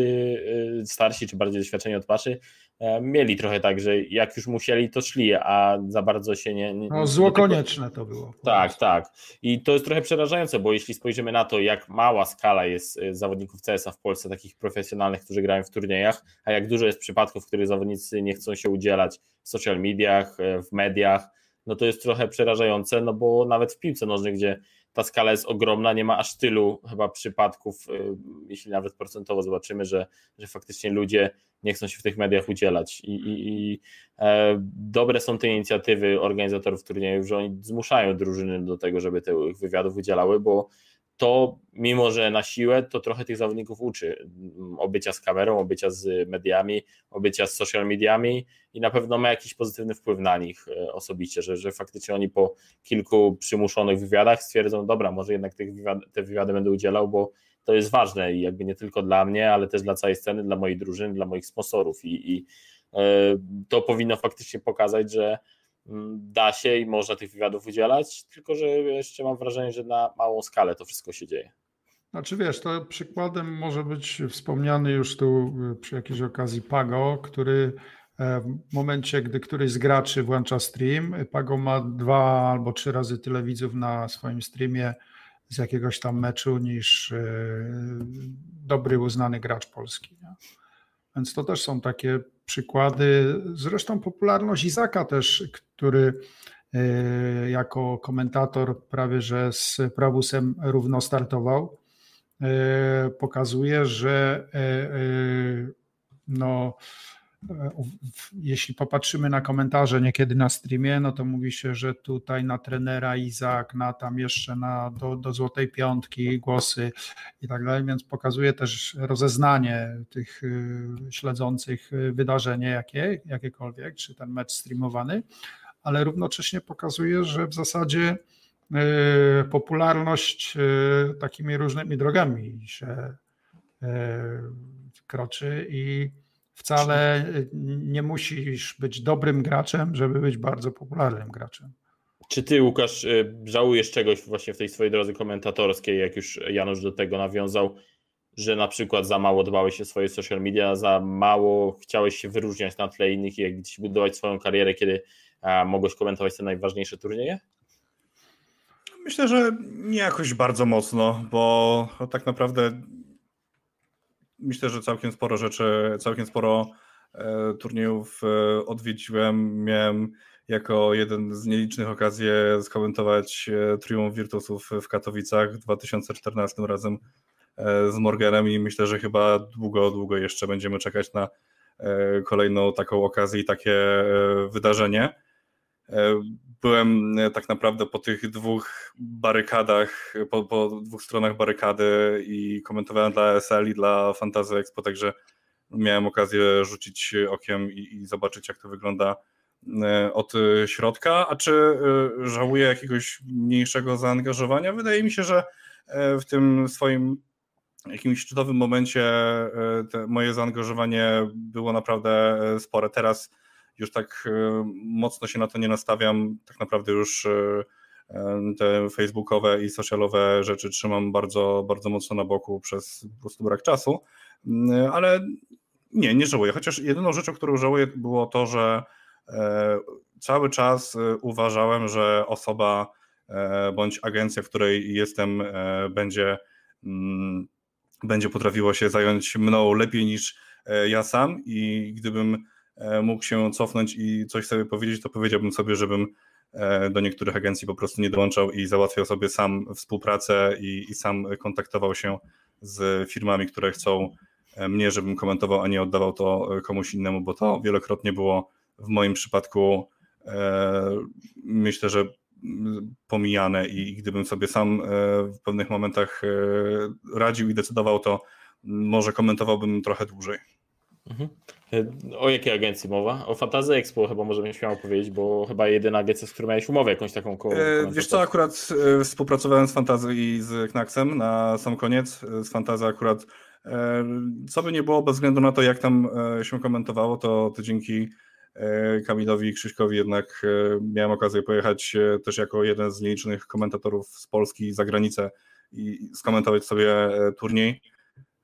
y, starsi czy bardziej doświadczeni od paszy, e, mieli trochę tak, że jak już musieli, to szli, a za bardzo się nie. nie no, zło konieczne to było. Tak, tak. I to jest trochę przerażające, bo jeśli spojrzymy na to, jak mała skala jest y, zawodników CS-a w Polsce, takich profesjonalnych, którzy grają w turniejach, a jak dużo jest przypadków, w których zawodnicy nie chcą się udzielać w social mediach, e, w mediach, no to jest trochę przerażające, no bo nawet w piłce nożnej, gdzie ta skala jest ogromna, nie ma aż tylu chyba przypadków, y, jeśli nawet procentowo zobaczymy, że, że faktycznie ludzie nie chcą się w tych mediach udzielać. I, i, i e, dobre są te inicjatywy organizatorów turniejów, że oni zmuszają drużyny do tego, żeby tych wywiadów udzielały, bo to mimo, że na siłę, to trochę tych zawodników uczy. Obycia z kamerą, obycia z mediami, obycia z social mediami i na pewno ma jakiś pozytywny wpływ na nich e, osobiście, że, że faktycznie oni po kilku przymuszonych wywiadach stwierdzą, dobra, może jednak tych wywiad, te wywiady będę udzielał, bo to jest ważne i jakby nie tylko dla mnie, ale też dla całej sceny, dla mojej drużyny, dla moich sponsorów i, i e, to powinno faktycznie pokazać, że da się i można tych wywiadów udzielać, tylko że jeszcze mam wrażenie, że na małą skalę to wszystko się dzieje. Znaczy wiesz, to przykładem może być wspomniany już tu y, przy jakiejś okazji Pago, który w momencie, gdy któryś z graczy włącza stream, Pago ma dwa albo trzy razy tyle widzów na swoim streamie z jakiegoś tam meczu niż e, dobry, uznany gracz polski. Nie? Więc to też są takie przykłady. Zresztą popularność Izaka też, który e, jako komentator prawie że z Prawusem równo startował, e, pokazuje, że no, jeśli popatrzymy na komentarze niekiedy na streamie, no to mówi się, że tutaj na trenera Izak, na tam jeszcze na, do, do złotej piątki głosy i tak dalej, więc pokazuje też rozeznanie tych y, śledzących wydarzenie jakie, jakiekolwiek, czy ten mecz streamowany, ale równocześnie pokazuje, że w zasadzie y, popularność y, takimi różnymi drogami się kroczy i Wcale nie musisz być dobrym graczem, żeby być bardzo popularnym graczem. Czy ty, Łukasz, y, żałujesz czegoś właśnie w tej swojej drodze komentatorskiej, jak już Janusz do tego nawiązał, że na przykład za mało dbałeś się swoje social media, za mało chciałeś się wyróżniać na tle innych i gdzieś budować swoją karierę, kiedy mogłeś komentować te najważniejsze turnieje? Myślę, że nie jakoś bardzo mocno, bo tak naprawdę myślę, że całkiem sporo rzeczy, całkiem sporo e, turniejów e, odwiedziłem. Miałem jako jeden z nielicznych okazji skomentować e, triumf Virtusów w Katowicach w 2014 razem z Morganem i myślę, że chyba długo, długo jeszcze będziemy czekać na kolejną taką okazję i takie wydarzenie. Byłem tak naprawdę po tych dwóch barykadach, po, po dwóch stronach barykady i komentowałem dla SL i dla Fantasy Expo, także miałem okazję rzucić okiem i, i zobaczyć, jak to wygląda e, od środka. A czy e, żałuję jakiegoś mniejszego zaangażowania? Wydaje mi się, że e, w tym swoim jakimś szczytowym momencie moje zaangażowanie było naprawdę spore. Teraz już tak e, mocno się na to nie nastawiam. Tak naprawdę już e, e, te facebookowe i socialowe rzeczy trzymam bardzo, bardzo mocno na boku przez po prostu brak czasu, mm, ale nie, nie żałuję. Chociaż jedyną rzeczą, którą żałuję było to, że cały czas uważałem, że osoba bądź agencja, w której jestem, będzie, mm, będzie potrafiło się zająć mną lepiej niż ja sam i gdybym mógł się cofnąć i coś sobie powiedzieć, to powiedziałbym sobie, żebym e, do niektórych agencji po prostu nie dołączał i załatwiał sobie sam współpracę i, i sam kontaktował się z firmami, które chcą e, mnie, żebym komentował, a nie oddawał to komuś innemu, bo to wielokrotnie było w moim przypadku myślę, że pomijane i gdybym sobie sam w pewnych momentach radził i decydował, to może komentowałbym trochę dłużej. Mhm. O jakiej agencji mowa? O Fantasy Expo chyba możemy śmiało powiedzieć, bo chyba jedyna agencja, z którą miałeś umowę jakąś taką koło. E, wiesz co, akurat e, współpracowałem z Fantazy i z Knaxem na sam koniec. E, z Fantazy akurat e, co by nie było, bez względu na to, jak tam e, się komentowało, to, to dzięki e, Kamilowi i Krzyśkowi jednak miałem okazję pojechać też jako jeden z nielicznych komentatorów z Polski za granicę i skomentować sobie turniej.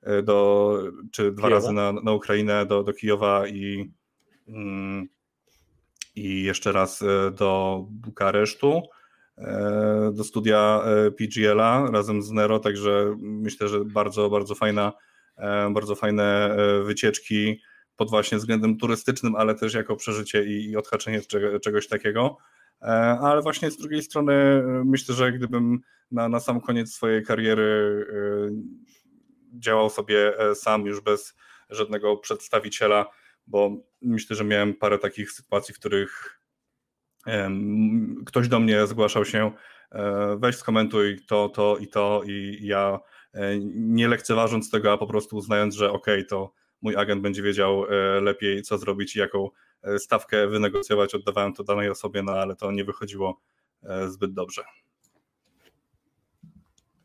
E, do, czy dwa Kijowa. razy na, na Ukrainę, do, do Kijowa i, mm, i jeszcze raz e, do Bukaresztu, e, do studia PGL-a razem z Nero, także myślę, że bardzo, bardzo fajna, bardzo fajne wycieczki pod właśnie względem turystycznym, ale też jako przeżycie i, i odhaczenie czegoś takiego. Ale właśnie z drugiej strony myślę, że gdybym na, na sam koniec swojej kariery działał sobie e, sam już bez żadnego przedstawiciela, bo myślę, że miałem parę takich sytuacji, w których ktoś do mnie zgłaszał się, e, weź skomentuj to, to i to i ja e, nie lekceważąc tego, a po prostu uznając, że okej, okay, to mój agent będzie wiedział lepiej, co zrobić i jaką stawkę wynegocjować, oddawałem to danej osobie, no ale to nie wychodziło zbyt dobrze.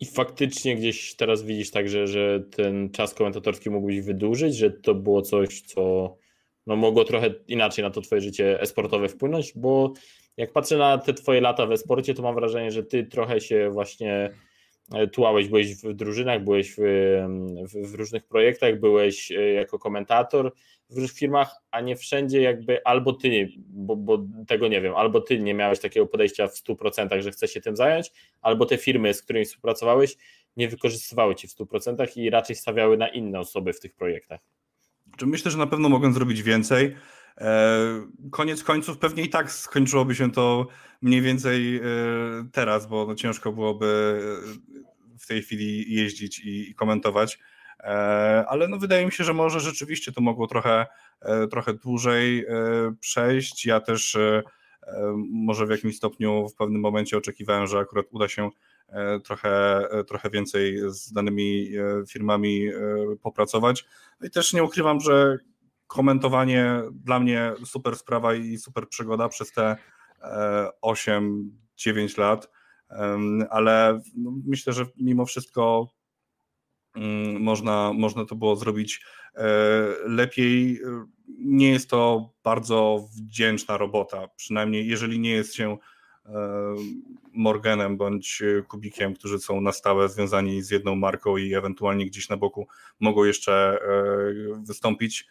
I faktycznie gdzieś teraz widzisz także, że ten czas komentatorski mógłbyś wydłużyć, że to było coś, co no, mogło trochę inaczej na to twoje życie esportowe wpłynąć, bo jak patrzę na te twoje lata w esporcie, to mam wrażenie, że ty trochę się właśnie tułałeś, byłeś w drużynach, byłeś w, w, w, różnych projektach, byłeś jako komentator w różnych firmach, a nie wszędzie jakby albo ty, bo, bo tego nie wiem, albo ty nie miałeś takiego podejścia w 100%, że chcesz się tym zająć, albo te firmy, z którymi współpracowałeś, nie wykorzystywały ci w 100% i raczej stawiały na inne osoby w tych projektach. Myślę, że na pewno mogłem zrobić więcej. E, koniec końców pewnie i tak skończyłoby się to mniej więcej e, teraz, bo no ciężko byłoby e, w tej chwili jeździć i komentować. Ale no wydaje mi się, że może rzeczywiście to mogło trochę, trochę dłużej przejść. Ja też może w jakimś stopniu w pewnym momencie oczekiwałem, że akurat uda się trochę, trochę więcej z danymi firmami popracować. No i też nie ukrywam, że komentowanie dla mnie super sprawa i super przygoda przez te 8-9 e, lat, ale myślę, że mimo wszystko mm, można, można to było zrobić e, lepiej. Nie jest to bardzo wdzięczna robota, przynajmniej jeżeli nie jest się e, Morganem bądź Kubikiem, którzy są na stałe związani z jedną marką i ewentualnie gdzieś na boku mogą jeszcze wystąpić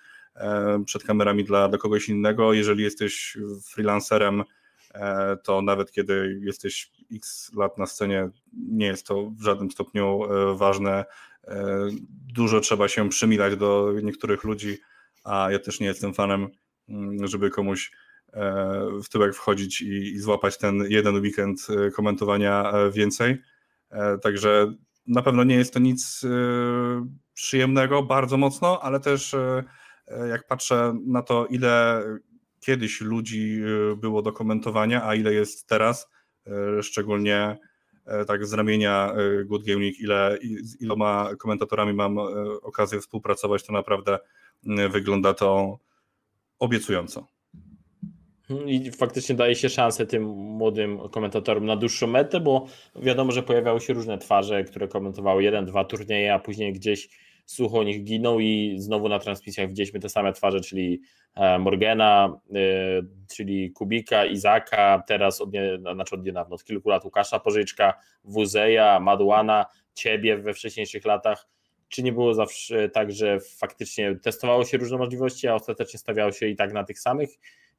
przed kamerami dla, dla kogoś innego. Jeżeli jesteś freelancerem, e, to nawet kiedy jesteś x lat na scenie, nie jest to w żadnym stopniu e, ważne. Dużo trzeba się przymilać do niektórych ludzi, a ja też nie jestem fanem, mm, żeby komuś w tyłek wchodzić i, i złapać ten jeden weekend komentowania więcej. Także na pewno nie jest to nic przyjemnego bardzo mocno, ale też E, jak patrzę na to, ile kiedyś ludzi e, było do komentowania, a ile jest teraz, e, szczególnie tak z ramienia Good Gaming, ile, z iloma komentatorami mam okazję współpracować, to naprawdę wygląda to obiecująco. I faktycznie daje się szansę tym młodym komentatorom na dłuższą metę, bo wiadomo, że pojawiały się różne twarze, które komentowały jeden, dwa turnieje, a później gdzieś nich ginął i znowu na transmisjach widzieliśmy te same twarze, czyli e, Morgana, e, czyli Kubika, Izaka, teraz od, nie, znaczy od niedawno, od kilku lat Łukasza Pożyczka, Wuzeja, Madłana, Ciebie we wcześniejszych latach. Czy nie było zawsze tak, że faktycznie testowało się różne możliwości, a ostatecznie stawiało się i tak na tych samych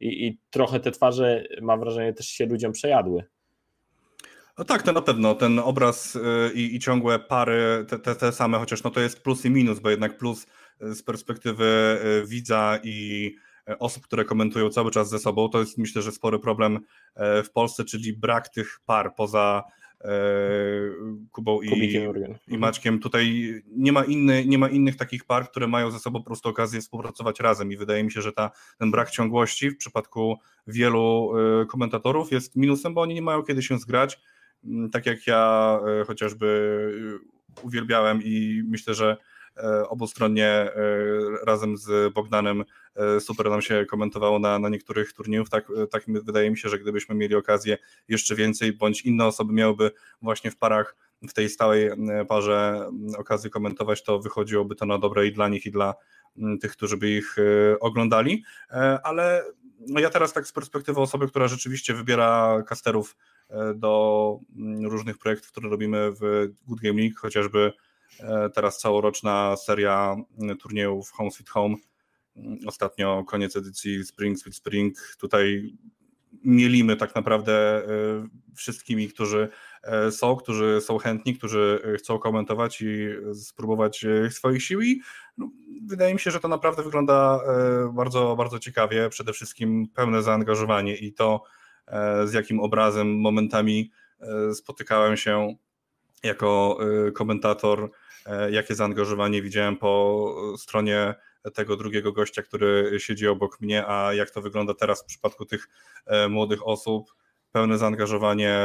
i, i trochę te twarze, mam wrażenie, też się ludziom przejadły? No tak, to na pewno. Ten obraz y, i, i ciągłe pary, te, te, te, same, chociaż no to jest plus i minus, bo jednak plus y, z perspektywy y, widza i osób, które komentują cały czas ze sobą, to jest myślę, że spory problem w Polsce, czyli brak tych par poza Kubą i, i mhm. Maćkiem. Tutaj nie ma, inny, nie ma innych takich par, które mają ze sobą po prostu okazję współpracować razem i wydaje mi się, że ta, ten brak ciągłości w przypadku wielu komentatorów jest minusem, bo oni nie mają kiedy się zgrać tak jak ja e, chociażby e, uwielbiałem i myślę, że e, obustronnie razem z Bogdanem super nam się komentowało na, na niektórych turniejów. Tak, tak wydaje mi się, że gdybyśmy mieli okazję jeszcze więcej, bądź inne osoby miałyby właśnie w parach, w tej stałej parze okazję komentować, to wychodziłoby to na dobre i dla nich, i dla tych, którzy by ich oglądali. Ale no ja teraz tak z perspektywy osoby, która rzeczywiście wybiera kasterów do mm, różnych projektów, które robimy w Good Game League, chociażby e, teraz całoroczna seria mm, turniejów Home Sweet Home. Mm, ostatnio koniec edycji Spring Sweet Spring. Tutaj mielimy tak naprawdę e, wszystkimi, którzy e, są, którzy są chętni, którzy chcą komentować i spróbować swoich sił i no, wydaje mi się, że to naprawdę wygląda bardzo, bardzo ciekawie, przede wszystkim pełne zaangażowanie i to z jakim obrazem momentami e, spotykałem się jako e, komentator, jakie zaangażowanie widziałem po stronie tego drugiego gościa, który siedzi obok mnie, a jak to wygląda teraz w przypadku tych młodych osób. Pełne zaangażowanie,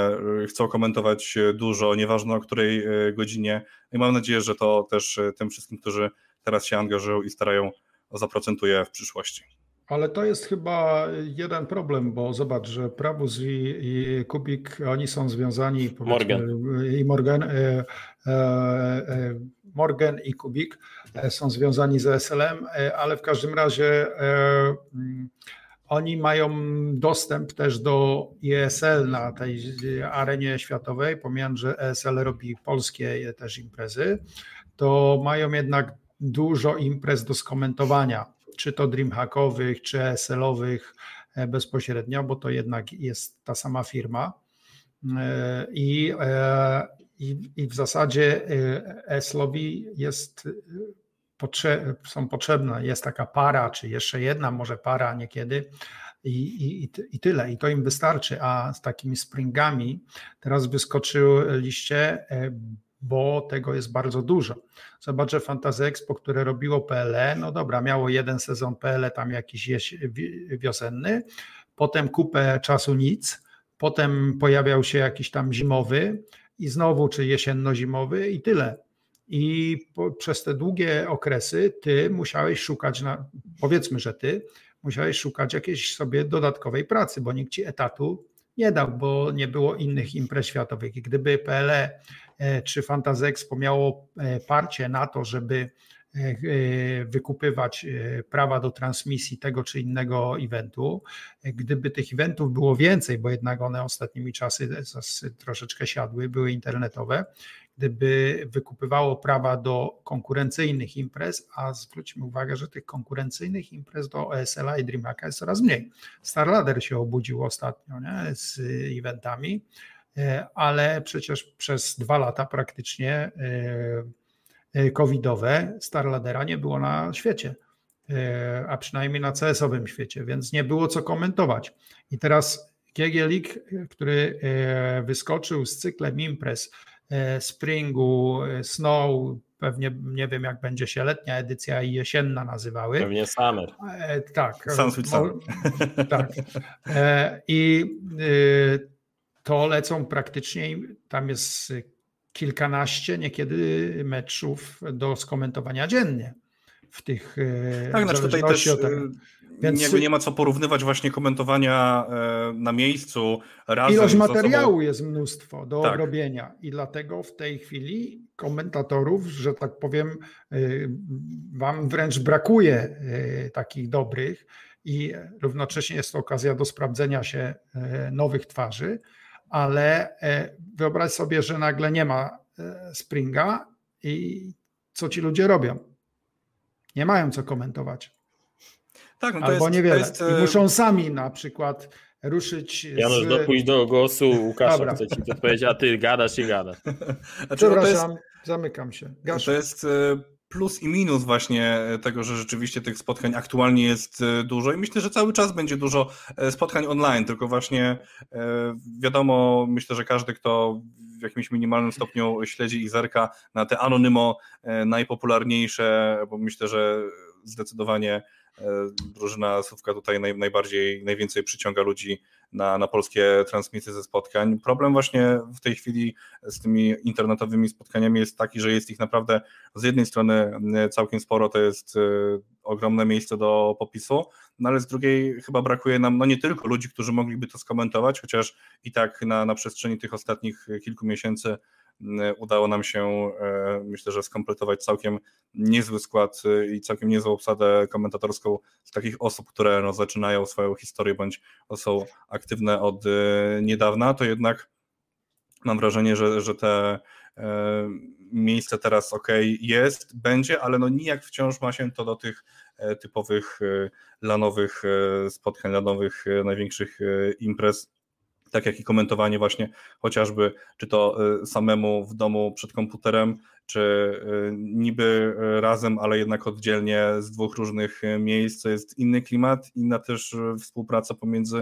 chcą komentować dużo, nieważne o której godzinie. I mam nadzieję, że to też tym wszystkim, którzy teraz się angażują i starają, zaprocentuje w przyszłości. Ale to jest chyba jeden problem, bo zobacz, że Prabus i, i Kubik, oni są związani. Morgan. I Morgan, e, e, e, Morgan i Kubik e, są związani z SLM, e, ale w każdym razie e, oni mają dostęp też do ESL na tej arenie światowej, pomijając, że ESL robi polskie też imprezy, to mają jednak dużo imprez do skomentowania, czy to dreamhackowych, czy ESL-owych e, bezpośrednio, bo to jednak jest ta sama firma. E, I, e, i, i w zasadzie ESL-owi jest są potrzebne, jest taka para, czy jeszcze jedna może para niekiedy i, i, i tyle, i to im wystarczy, a z takimi springami teraz wyskoczyliście, bo tego jest bardzo dużo. Zobaczę Fantasy Expo, które robiło PLE, no dobra, miało jeden sezon PLE tam jakiś wiosenny, potem kupę czasu nic, potem pojawiał się jakiś tam zimowy i znowu czy jesienno-zimowy i tyle. I po, przez te długie okresy ty musiałeś szukać, na, powiedzmy, że ty musiałeś szukać jakiejś sobie dodatkowej pracy, bo nikt ci etatu nie dał, bo nie było innych imprez światowych. Gdyby PLE e, czy Fantazexpo miało e, parcie na to, żeby E, wykupywać prawa do transmisji tego czy innego eventu. Gdyby tych eventów było więcej, bo jednak one ostatnimi czasy troszeczkę siadły, były internetowe, gdyby wykupywało prawa do konkurencyjnych imprez, a zwróćmy uwagę, że tych konkurencyjnych imprez do ESL i DreamHacka jest coraz mniej. StarLadder się obudził ostatnio nie, z eventami, ale przecież przez dwa lata praktycznie E, covidowe Starladera nie było na świecie, e, a przynajmniej na CS-owym świecie, więc nie było co komentować. I teraz League, który e, wyskoczył z cyklem imprez Springu, Snow, pewnie nie wiem jak będzie się letnia edycja i jesienna nazywały. Pewnie Summer. Tak. Sunsweet Summer. Tak. I to lecą praktycznie, tam jest kilkanaście, niekiedy meczów do skomentowania dziennie w tych e, Tak, znaczy tutaj też e, Więc... nie, nie, ma co porównywać właśnie komentowania e, na miejscu razem Ilość materiału jest mnóstwo do tak. obrobienia i dlatego w tej chwili komentatorów, że tak powiem, wam wręcz brakuje takich dobrych i równocześnie jest to okazja do sprawdzenia się nowych twarzy, ale wyobraź sobie, że nagle nie ma Springa i co ci ludzie robią? Nie mają co komentować. Tak, no to Albo jest, niewiele. Jest... I e, muszą sami na przykład ruszyć. Janusz, z... dopuść do głosu Łukasza, chcę ci odpowiedzieć, a ty gadasz i gadasz. Znaczy, Przepraszam, jest... zamykam się. To jest plus i minus właśnie tego, że rzeczywiście tych spotkań aktualnie jest e, dużo. I myślę, że cały czas będzie dużo e, spotkań online, tylko właśnie e, wiadomo, myślę, że każdy, kto w jakimś minimalnym stopniu śledzi i zerka na te anonymo najpopularniejsze, bo myślę, że zdecydowanie E, drużyna Słówka tutaj naj, najbardziej, najwięcej przyciąga ludzi na, na polskie transmisje ze spotkań. Problem właśnie w tej chwili z tymi internetowymi spotkaniami jest taki, że jest ich naprawdę z jednej strony e, całkiem sporo, to jest e, ogromne miejsce do popisu, no ale z drugiej chyba brakuje nam no nie tylko ludzi, którzy mogliby to skomentować, chociaż i tak na, na przestrzeni tych ostatnich kilku miesięcy udało nam się, e, myślę, że skompletować całkiem niezły skład e, i całkiem niezłą obsadę komentatorską z takich osób, które no, zaczynają swoją historię bądź są aktywne od e, niedawna, to jednak mam wrażenie, że, że te miejsce teraz ok jest, będzie, ale no nijak wciąż ma się to do tych typowych lanowych spotkań, lanowych największych imprez tak jak i komentowanie właśnie chociażby, czy to y, samemu w domu przed komputerem, czy y, niby razem, ale jednak oddzielnie z dwóch różnych miejsc, to jest inny klimat, inna też współpraca pomiędzy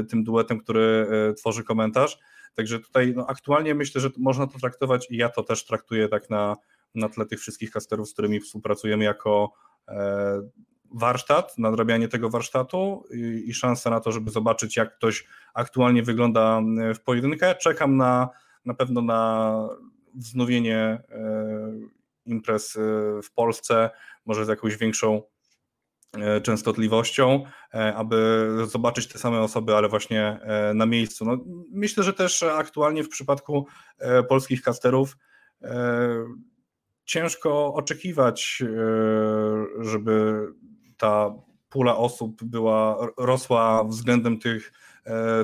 y, tym duetem, który tworzy komentarz. Także tutaj no, aktualnie myślę, że można to traktować i ja to też traktuję tak na, na tle tych wszystkich kasterów, z którymi współpracujemy jako e, warsztat, nadrabianie tego warsztatu i, i szansa na to, żeby zobaczyć, jak ktoś aktualnie wygląda w pojedynkę. Czekam na na pewno na wznowienie e, imprez e, w Polsce, może z jakąś większą e, częstotliwością, aby zobaczyć te same osoby, ale właśnie na miejscu. No, myślę, że też aktualnie w przypadku polskich casterów ciężko oczekiwać, żeby ta pula osób była, rosła względem tych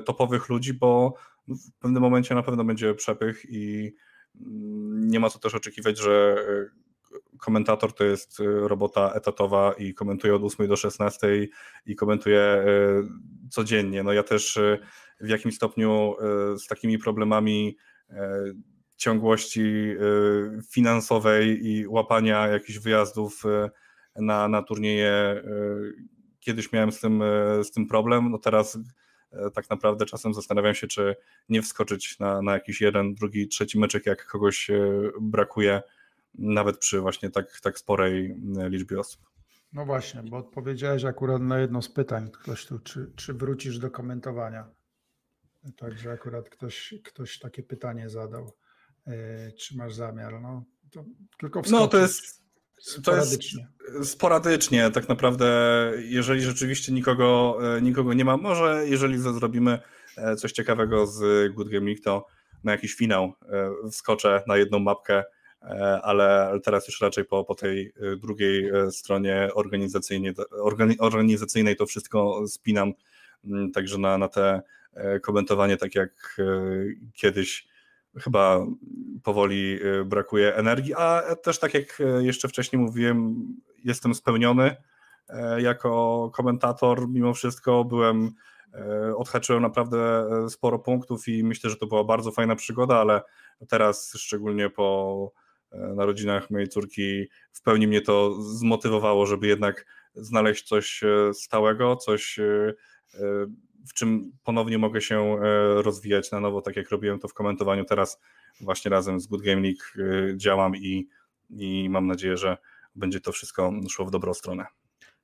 topowych ludzi, bo w pewnym momencie na pewno będzie przepych i mm, nie ma co też oczekiwać, że komentator to jest robota etatowa i komentuje od 8 do 16 i komentuje codziennie. No ja też w jakimś stopniu z takimi problemami ciągłości finansowej i łapania jakichś wyjazdów na, na turnieje. Y, kiedyś miałem z tym, z tym problem, no teraz tak naprawdę czasem zastanawiam się, czy nie wskoczyć na, na jakiś jeden, drugi, trzeci meczek, jak kogoś brakuje, nawet przy właśnie tak, tak sporej liczbie osób. No właśnie, bo odpowiedziałeś akurat na jedno z pytań, ktoś tu, czy, czy wrócisz do komentowania. Także akurat ktoś, ktoś takie pytanie zadał. E, czy masz zamiar? No, to tylko wskoczyć. No to jest sporadycznie. To jest sporadycznie, tak naprawdę, jeżeli rzeczywiście nikogo, e, nikogo nie ma, może jeżeli zrobimy e, coś ciekawego z Good Game League, to na jakiś finał wskoczę na jedną mapkę, ale teraz już raczej po, po tej drugiej stronie organizacyjnej, organizacyjnej to wszystko spinam, mm, także na, na te komentowanie, tak jak kiedyś chyba powoli y, brakuje energii, a też tak jak y, jeszcze wcześniej mówiłem, jestem spełniony. E, jako komentator, mimo wszystko byłem, e, odhaczyłem naprawdę e, sporo punktów i myślę, że to była bardzo fajna przygoda, ale teraz szczególnie po narodzinach mojej córki w pełni mnie to zmotywowało, żeby jednak znaleźć coś stałego, coś w czym ponownie mogę się e, rozwijać na nowo, tak jak robiłem to w komentowaniu. Teraz właśnie razem z Good Game League e, działam i, i mam nadzieję, że będzie to wszystko szło w dobrą stronę.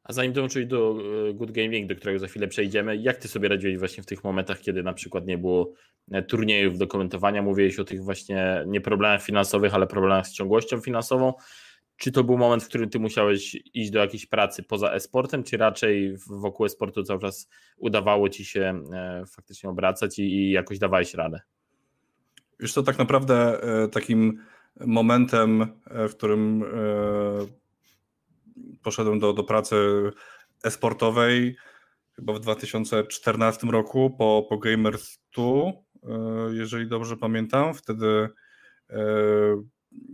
A zanim dołączyć do e, Good Gaming, do którego za chwilę przejdziemy, jak ty sobie radziłeś właśnie w tych momentach, kiedy na przykład nie było turniejów do komentowania? Mówiłeś o tych właśnie nie problemach finansowych, ale problemach z ciągłością finansową. Czy to był moment, w którym ty musiałeś iść do jakiejś pracy poza e-sportem, czy raczej wokół e-sportu cały czas udawało ci się e, faktycznie obracać i, i jakoś dawałeś radę? Już to tak naprawdę e, takim momentem, e, w którym poszedłem do, do pracy e-sportowej chyba w 2014 roku po, po Gamers 2, jeżeli dobrze pamiętam. Wtedy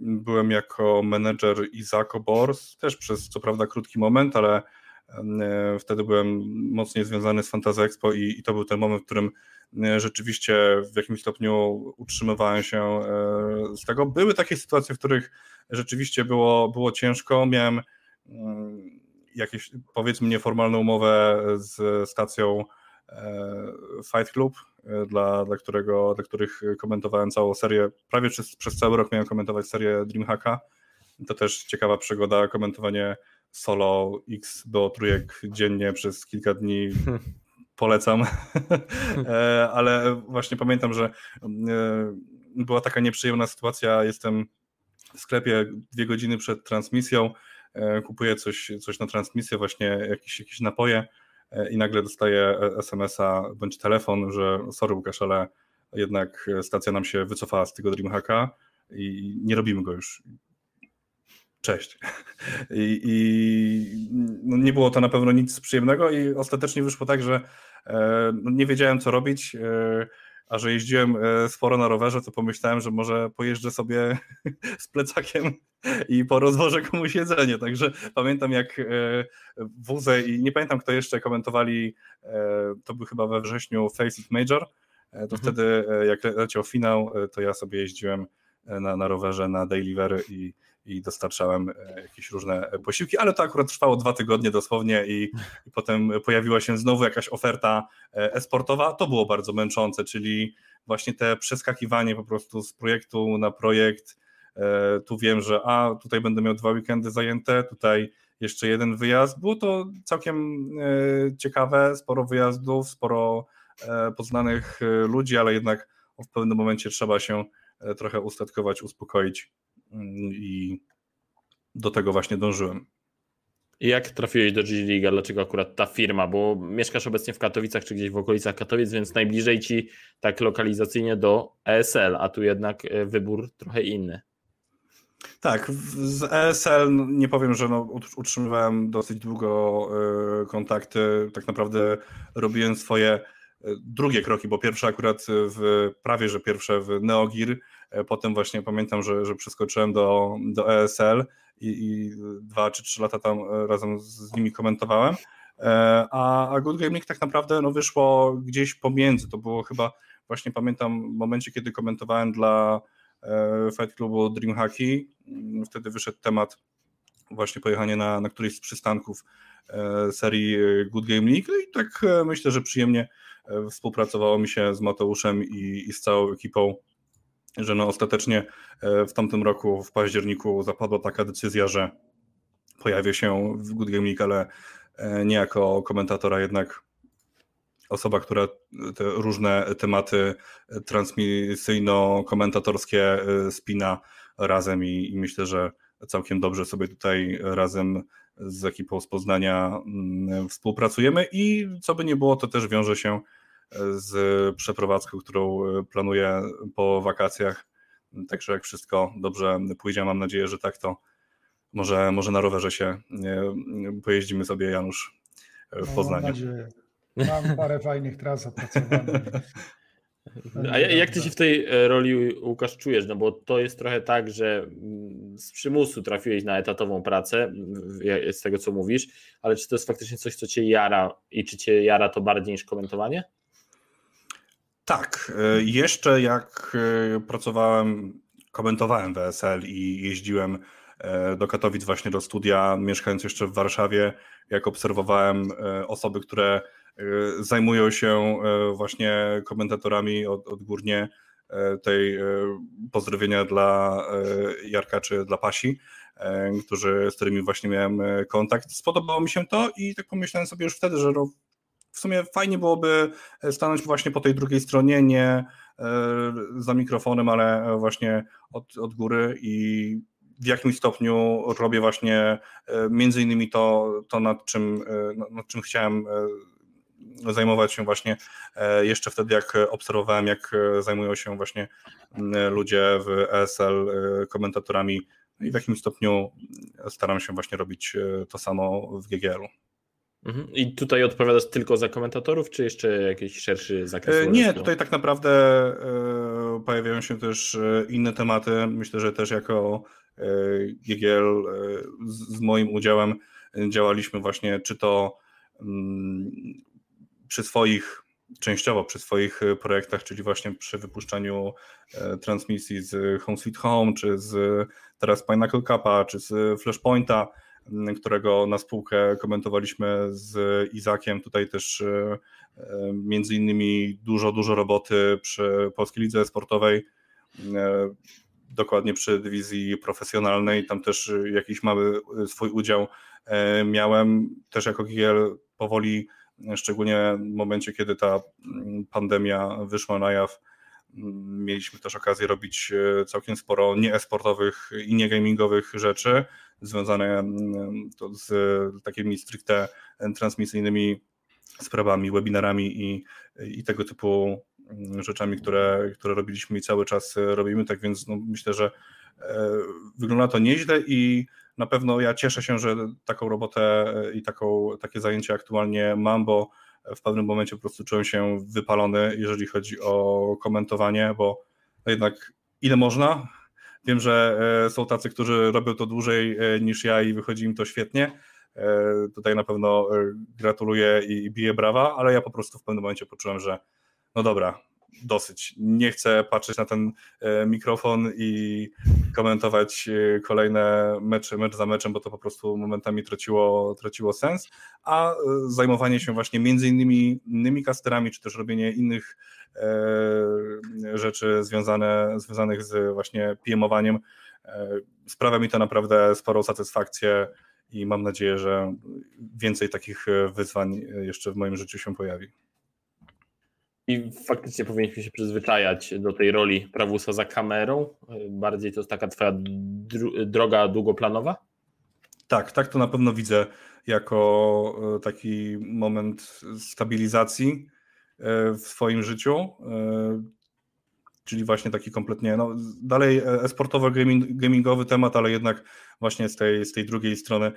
byłem jako menedżer Izako Bors, też przez co prawda krótki moment, ale e, wtedy byłem mocniej związany z Fantasy Expo i, i to był ten moment, w którym e, rzeczywiście w jakimś stopniu utrzymywałem się e, z tego. Były takie sytuacje, w których rzeczywiście było, było ciężko. Miałem jakieś powiedzmy nieformalną umowę z stacją Fight Club, dla, dla, którego, dla których komentowałem całą serię. Prawie przez, przez cały rok miałem komentować serię Dreamhacka. To też ciekawa przygoda, komentowanie solo X do trójek dziennie przez kilka dni. Polecam. E, ale właśnie pamiętam, że e, była taka nieprzyjemna sytuacja. Jestem w sklepie dwie godziny przed transmisją, kupuję coś, coś na transmisję, właśnie jakieś, jakieś napoje i nagle dostaję SMS-a bądź telefon, że sorry Łukasz, ale jednak stacja nam się wycofała z tego Dreamhacka i nie robimy go już. Cześć. I, i no nie było to na pewno nic przyjemnego i ostatecznie wyszło tak, że e, no nie wiedziałem co robić. E, a że jeździłem e, sporo na rowerze, to pomyślałem, że może pojeżdżę sobie z plecakiem i porozwożę komuś jedzenie. Także pamiętam jak e, wózę i nie pamiętam kto jeszcze komentowali, e, to był chyba we wrześniu Face It Major, to mhm. wtedy jak leciał finał, to ja sobie jeździłem na, na rowerze na Delivery i i dostarczałem e, jakieś różne posiłki, ale to akurat trwało dwa tygodnie dosłownie i, i potem pojawiła się znowu jakaś oferta e, esportowa. To było bardzo męczące, czyli właśnie te przeskakiwanie po prostu z projektu na projekt. E, tu wiem, że a tutaj będę miał dwa weekendy zajęte, tutaj jeszcze jeden wyjazd. Było to całkiem ciekawe, sporo wyjazdów, sporo poznanych ludzi, ale jednak w pewnym momencie trzeba się trochę ustatkować, uspokoić i do tego właśnie dążyłem. I jak trafiłeś do G League? Dlaczego akurat ta firma? Bo mieszkasz obecnie w Katowicach czy gdzieś w okolicach Katowic, więc najbliżej ci tak lokalizacyjnie do ESL, a tu jednak e, wybór trochę inny. Tak, z ESL no, nie powiem, że no, utrzymywałem dosyć długo y, kontakty. Tak naprawdę robiłem swoje y, drugie kroki, bo pierwsze akurat w prawie, że pierwsze w Neogir, potem właśnie pamiętam, że, że przeskoczyłem do, do ESL i, i dwa czy trzy lata tam razem z nimi komentowałem. A, a Good Gaming tak naprawdę no, wyszło gdzieś pomiędzy. To było chyba, właśnie pamiętam, w momencie, kiedy komentowałem dla E, Fight Clubu Dreamhacki. Mm, wtedy wyszedł temat właśnie pojechania na, na któryś z przystanków e, serii Good Game League no i tak e, myślę, że przyjemnie współpracowało mi się z Mateuszem i, i z całą ekipą, że no ostatecznie w tamtym roku w październiku zapadła taka decyzja, że pojawię się w Good Game League, ale nie jako komentatora jednak osoba, która te różne tematy transmisyjno-komentatorskie y, spina razem i, i myślę, że całkiem dobrze sobie tutaj razem z ekipą z Poznania mm, współpracujemy i co by nie było, to też wiąże się z przeprowadzką, którą planuję po wakacjach. Także jak wszystko dobrze pójdzie, mam nadzieję, że tak to może, może na rowerze się pojeździmy sobie, Janusz, w no, Poznaniu. Mam nadzieję. Mam parę fajnych tras opracowanych. A jak ty się w tej e, roli, Łukasz, czujesz? No bo to jest trochę tak, że mm, z przymusu trafiłeś na etatową pracę, z tego co mówisz, ale czy to jest faktycznie coś, co cię jara i czy cię jara to bardziej niż komentowanie? Tak. E, jeszcze jak e, pracowałem, komentowałem WSL i jeździłem do Katowic właśnie do studia, mieszkając jeszcze w Warszawie, jak obserwowałem osoby, które E, zajmują się e, właśnie komentatorami od, odgórnie e, tej pozdrowienia dla Jarka czy dla Pasi, którzy, z którymi właśnie miałem kontakt. Spodobało mi się to i tak pomyślałem sobie już wtedy, że w sumie fajnie byłoby stanąć właśnie po tej drugiej stronie, nie za mikrofonem, ale właśnie od, od góry i w jakimś stopniu robię właśnie między innymi to, to nad, czym, nad czym chciałem zajmować się właśnie e, jeszcze wtedy, jak obserwowałem, jak e, zajmują się właśnie ludzie w ESL e, komentatorami no i w jakim stopniu staram się właśnie robić to samo w GGL-u. Mhm. I tutaj odpowiadasz tylko za komentatorów, czy jeszcze jakiś szerszy zakres? Nie, tutaj tak naprawdę pojawiają się też inne tematy. Myślę, że też jako GGL z moim udziałem działaliśmy właśnie, czy to mm, przy swoich, częściowo przy swoich e, projektach, czyli właśnie przy wypuszczaniu e, transmisji z Home Sweet Home, czy z teraz Pinnacle Cupa, czy z Flashpointa, którego na spółkę komentowaliśmy z Izakiem. Tutaj też e, między innymi dużo, dużo roboty przy Polskiej Lidze Sportowej, dokładnie przy dywizji profesjonalnej. Tam też jakiś mały swój udział miałem. Też jako GL powoli szczególnie w momencie, kiedy ta mm, pandemia wyszła na jaw, mm, mieliśmy też okazję robić e, całkiem sporo nieesportowych i niegamingowych rzeczy związane mm, z takimi stricte transmisyjnymi sprawami, webinarami i, i tego typu rzeczami, które, które robiliśmy i cały czas robimy. Tak więc no, myślę, że e, wygląda to nieźle i na pewno ja cieszę się, że taką robotę e, i taką, takie zajęcie aktualnie mam, bo w pewnym momencie po prostu czułem się wypalony, jeżeli chodzi o komentowanie, bo jednak ile można. Wiem, że e, są tacy, którzy robią to dłużej e, niż ja i wychodzi im to świetnie. Tutaj na pewno gratuluję i biję brawa, ale ja po prostu w pewnym momencie poczułem, że no dobra, dosyć. Nie chcę patrzeć na ten e, mikrofon i komentować e, kolejne mecze, mecz za meczem, bo to po prostu momentami traciło, traciło sens, a e, zajmowanie się właśnie między innymi innymi kasterami, czy też robienie innych rzeczy związane, związanych z właśnie PM-owaniem sprawia mi to naprawdę sporą satysfakcję i mam nadzieję, że więcej takich wyzwań jeszcze w moim życiu się pojawi. I faktycznie powinniśmy się przyzwyczajać do tej roli prawusa za kamerą. Bardziej to jest taka twoja droga długoplanowa? Tak, tak to na pewno widzę jako e, taki moment stabilizacji e, w swoim życiu. E, czyli właśnie taki kompletnie, no dalej esportowo gamingowy temat, ale jednak właśnie z tej, z tej drugiej strony.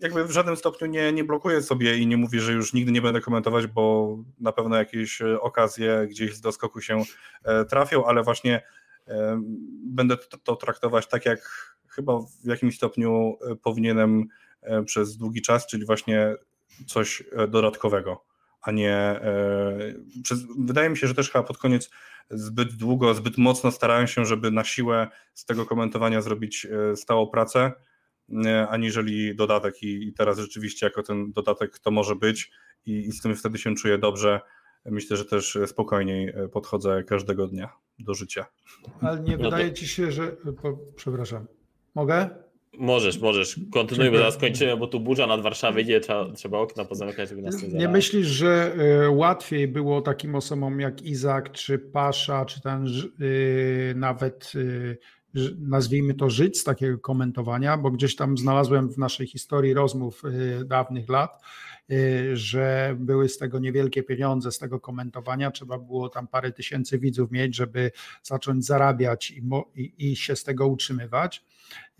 Jakby w żadnym stopniu nie, nie blokuję sobie i nie mówię, że już nigdy nie będę komentować, bo na pewno jakieś okazje gdzieś z doskoku się trafią, ale właśnie będę to traktować tak, jak chyba w jakimś stopniu powinienem przez długi czas, czyli właśnie coś dodatkowego a nie. E, przez, wydaje mi się, że też chyba pod koniec zbyt długo, zbyt mocno starałem się, żeby na siłę z tego komentowania zrobić e, stałą pracę, e, aniżeli dodatek. I, i teraz rzeczywiście, jako ten dodatek to może być, i, i z tym wtedy się czuję dobrze. Myślę, że też spokojniej podchodzę każdego dnia do życia. Ale nie wydaje ci się, że. Przepraszam. Mogę? Możesz, możesz. Kontynuuj, bo zaraz kończymy, bo tu burza nad Warszawą idzie, trzeba, trzeba okna pozamykać, żeby nas nie Nie myślisz, że y, łatwiej było takim osobom jak Izak, czy Pasza, czy ten y, nawet y, nazwijmy to żyć z takiego komentowania, bo gdzieś tam znalazłem w naszej historii rozmów dawnych lat, że były z tego niewielkie pieniądze, z tego komentowania, trzeba było tam parę tysięcy widzów mieć, żeby zacząć zarabiać i, i, i się z tego utrzymywać.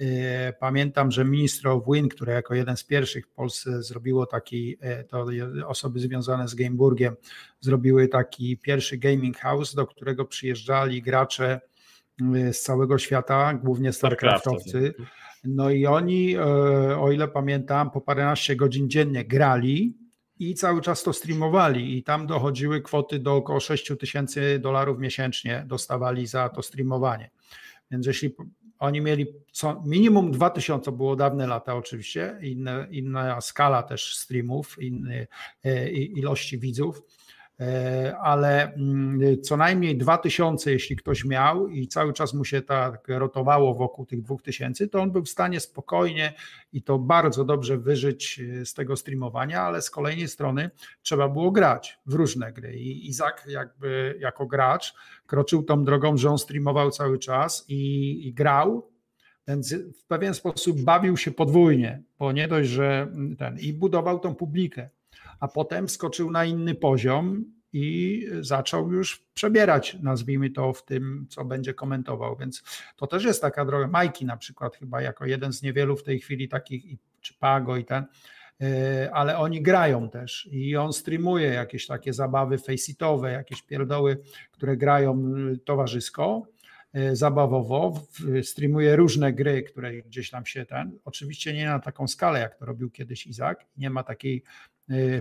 E, pamiętam, że Minister of Win, które jako jeden z pierwszych w Polsce zrobiło taki, e, to osoby związane z Gameburgiem, zrobiły taki pierwszy gaming house, do którego przyjeżdżali gracze z całego świata, głównie StarCraftowcy. No i oni, o ile pamiętam, po paręnaście godzin dziennie grali i cały czas to streamowali i tam dochodziły kwoty do około 6 tysięcy dolarów miesięcznie dostawali za to streamowanie. Więc jeśli oni mieli co, minimum 2000, było dawne lata oczywiście, inne, inna skala też streamów, inne ilości widzów, e, ale mm, co najmniej 2000, jeśli ktoś miał i cały czas mu się tak rotowało wokół tych 2000, to on był w stanie spokojnie i to bardzo dobrze wyżyć e, z tego streamowania, ale z kolejnej strony trzeba było grać w różne gry. I Izak jakby jako gracz kroczył tą drogą, że on streamował cały czas i, i grał, więc w pewien sposób bawił się podwójnie, bo nie dość, że ten i budował tą publikę, a potem skoczył na inny poziom i zaczął już przebierać, nazwijmy to, w tym, co będzie komentował. Więc to też jest taka droga. Majki na przykład, chyba jako jeden z niewielu w tej chwili takich, czy Pago i ten, e, ale oni grają też i on streamuje jakieś takie zabawy faceitowe, jakieś pierdoły, które grają towarzysko E, zabawowo, streamuje różne gry, które gdzieś tam się ten, oczywiście nie na taką skalę, jak to robił kiedyś Izak, nie ma takiej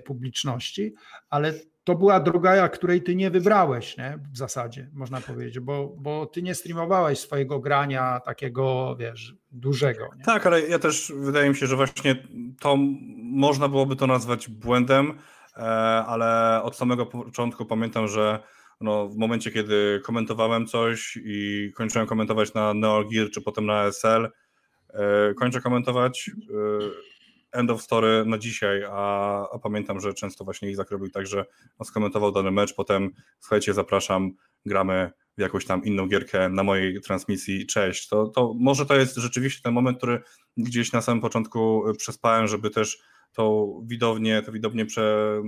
publiczności, ale to była droga, której ty nie wybrałeś, nie? w zasadzie, można powiedzieć, bo, bo ty nie streamowałeś swojego grania takiego, wiesz, dużego. Nie? Tak, ale ja też wydaje mi się, że właśnie to można byłoby to nazwać błędem, e, ale od samego początku pamiętam, że no, w momencie, kiedy komentowałem coś i kończyłem komentować na Neo Gear, czy potem na SL, e, kończę komentować e, end of story na dzisiaj, a, a, pamiętam, że często właśnie Izak robił tak, że no, skomentował dany mecz, potem słuchajcie, zapraszam, gramy w jakąś tam inną gierkę na mojej transmisji, cześć. To, to może to jest rzeczywiście ten moment, który gdzieś na samym początku przespałem, żeby też tą widownię, to widownię prze,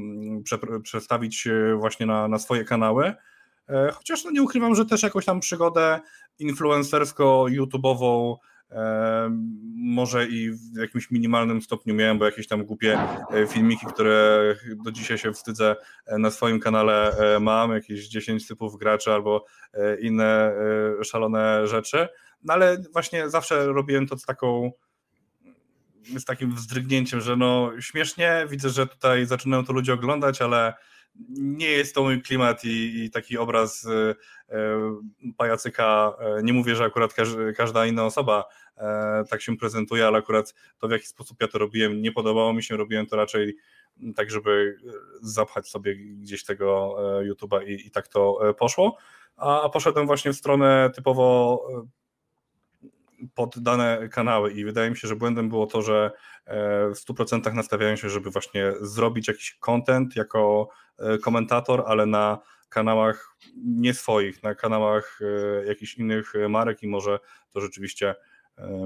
prze, przestawić właśnie na, na swoje kanały. E, chociaż no nie ukrywam, że też jakąś tam przygodę influencersko-youtubową może i w jakimś minimalnym stopniu miałem, bo jakieś tam głupie e, filmiki, które do dzisiaj się wstydzę na swoim kanale mam, jakieś 10 typów graczy albo inne szalone rzeczy, no ale właśnie zawsze robiłem to z taką z takim wzdrygnięciem, że no śmiesznie, widzę, że tutaj zaczynają to ludzie oglądać, ale nie jest to mój klimat i, i taki obraz y, y, pajacyka, y, nie mówię, że akurat każda inna osoba tak się prezentuje, ale akurat to w jaki sposób ja to robiłem nie podobało mi się, robiłem to raczej tak, żeby zapchać sobie gdzieś tego YouTube'a i, i tak to poszło, a poszedłem właśnie w stronę typowo pod dane kanały i wydaje mi się, że błędem było to, że e, w 100% nastawiają się, żeby właśnie zrobić jakiś content jako e, komentator, ale na kanałach nie swoich, na kanałach e, jakichś innych marek i może to rzeczywiście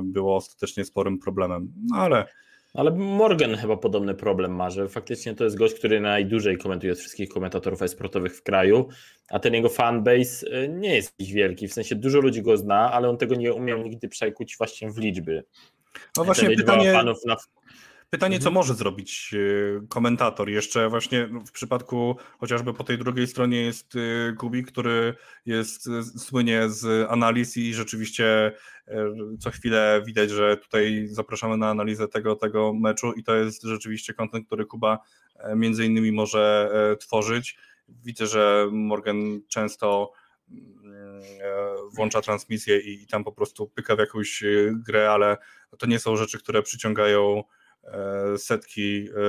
było ostatecznie sporym problemem. No ale Ale Morgan chyba podobny problem ma, że faktycznie to jest gość, który najdłużej komentuje z wszystkich komentatorów e-sportowych w kraju, a ten jego fanbase y, nie jest jakiś wielki, w sensie dużo ludzi go zna, ale on tego nie umiał nigdy przekuć właśnie w liczby. No właśnie pytanie, na... Pytanie, co mhm. może zrobić e, komentator? Jeszcze właśnie w przypadku chociażby po tej drugiej stronie jest e, Kubi, który jest e, słynie z analiz i rzeczywiście co chwilę widać, że tutaj zapraszamy na analizę tego, tego meczu i to jest rzeczywiście kontent, który Kuba między innymi może tworzyć. Widzę, że Morgan często mm, włącza transmisję i tam po prostu pyka w jakąś grę, ale to nie są rzeczy, które przyciągają setki e,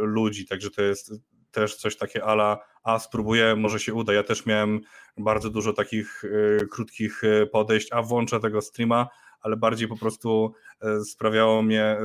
ludzi, także to jest też coś takie ala, a spróbuję, może się uda. Ja też miałem bardzo dużo takich e, krótkich podejść, a włączę tego streama, ale bardziej po prostu sprawiało mnie,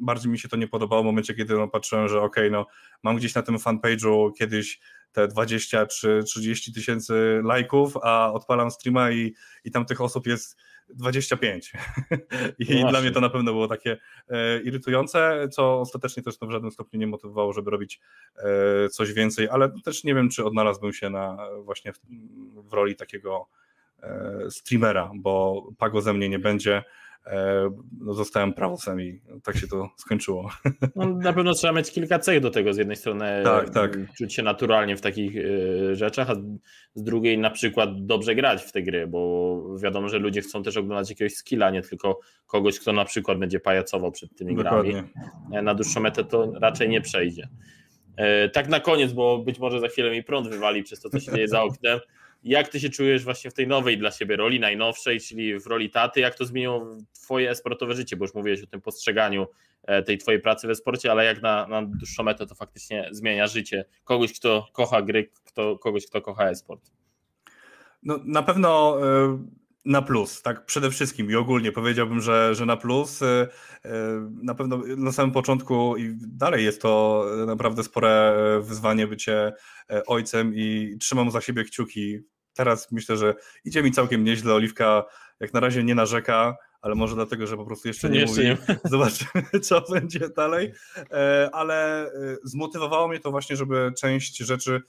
bardziej mi się to nie podobało w momencie, kiedy no, patrzyłem, że okay, no mam gdzieś na tym fanpage'u kiedyś te 20 czy 30 tysięcy lajków, a odpalam streama i, i tam tych osób jest 25. I no dla mnie to na pewno było takie e, irytujące, co ostatecznie też w żadnym stopniu nie motywowało, żeby robić e, coś więcej, ale też nie wiem, czy odnalazłbym się na właśnie w, w roli takiego e, streamera, bo Pago ze mnie nie będzie. E, no, zostałem prawosem i tak się to skończyło. No, na pewno trzeba mieć kilka cech do tego. Z jednej strony tak, tak. czuć się naturalnie w takich e, rzeczach, a z drugiej na przykład dobrze grać w te gry, bo wiadomo, że ludzie chcą też oglądać jakiegoś skilla, nie tylko kogoś, kto na przykład będzie pajacował przed tymi Dokładnie. grami. E, na dłuższą metę to raczej nie przejdzie. Tak na koniec, bo być może za chwilę mi prąd wywali przez to, co się dzieje za oknem. Jak ty się czujesz właśnie w tej nowej dla siebie roli, najnowszej, czyli w roli taty? Jak to zmieniło twoje sportowe życie? Bo już mówiłeś o tym postrzeganiu e, tej twojej pracy we sporcie, ale jak na, na dłuższą metę to faktycznie zmienia życie kogoś, kto kocha gry, kto, kogoś, kto kocha e-sport? No, na pewno e, na plus, tak przede wszystkim i ogólnie powiedziałbym, że, że na plus. E, na pewno na samym początku i dalej jest to naprawdę spore wyzwanie bycie ojcem i trzymam za siebie kciuki teraz myślę, że idzie mi całkiem nieźle. Oliwka jak na razie nie narzeka, ale może dlatego, że po prostu jeszcze nie, mówi. Nie. Zobaczymy, co będzie dalej. E, ale e, zmotywowało mnie to właśnie, żeby część rzeczy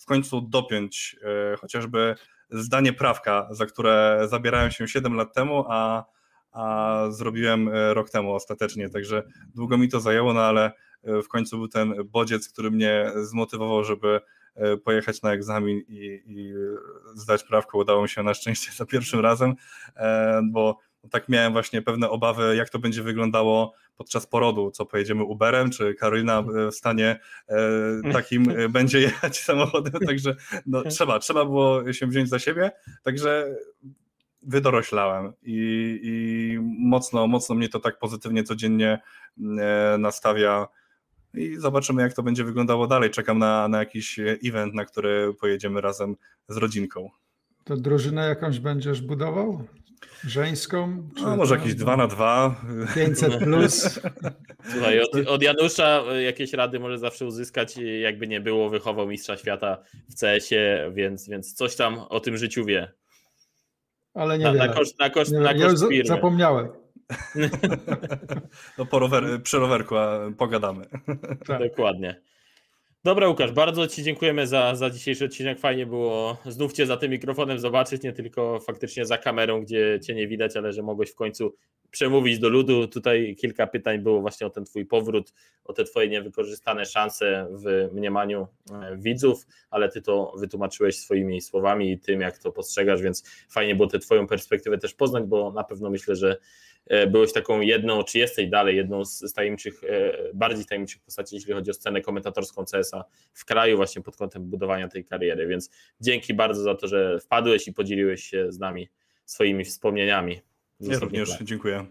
w końcu dopiąć, e, chociażby zdanie prawka, za które zabierałem się 7 lat temu, a, a zrobiłem rok temu ostatecznie, także długo mi to zajęło, no ale w końcu był ten bodziec, który mnie zmotywował, żeby pojechać na egzamin i, i zdać prawko. Udało mi się na szczęście za pierwszym razem, e, bo tak miałem właśnie pewne obawy, jak to będzie wyglądało podczas porodu, co pojedziemy Uberem, czy Karolina w stanie e, takim będzie jechać samochodem, także no, trzeba, trzeba było się wziąć za siebie, także wydoroślałem i, i mocno, mocno mnie to tak pozytywnie codziennie nastawia i zobaczymy, jak to będzie wyglądało dalej. Czekam na, na jakiś event, na który pojedziemy razem z rodzinką. To drużynę jakąś będziesz budował? Żeńską? No, może jakieś 2 na 2 500 plus. Słuchaj, od, od, Janusza jakieś rady może zawsze uzyskać, jakby nie było, wychował mistrza świata w CS-ie, więc, więc coś tam o tym życiu wie. Ale nie na, na koszt, na koszt, nie na koszt ja firmy. zapomniałem. No po rower, przy rowerku pogadamy. Tak. Dokładnie. Dobra, Łukasz, bardzo Ci dziękujemy za, za dzisiejszy odcinek. Fajnie było znów Cię za tym mikrofonem zobaczyć, nie tylko faktycznie za kamerą, gdzie Cię nie widać, ale że mogłeś w końcu przemówić do ludu. Tutaj kilka pytań było właśnie o ten Twój powrót, o te Twoje niewykorzystane szanse w mniemaniu e, widzów, ale Ty to wytłumaczyłeś swoimi słowami i tym, jak to postrzegasz, więc fajnie było tę Twoją perspektywę też poznać, bo na pewno myślę, że byłeś taką jedną, czy jesteś dalej jedną z tajemniczych, e, bardziej tajemniczych postaci, jeśli chodzi o scenę komentatorską CS-a w kraju, właśnie pod kątem budowania tej kariery. Więc dzięki bardzo za to, że wpadłeś i podzieliłeś się z nami swoimi wspomnieniami. Ja również dziękuję.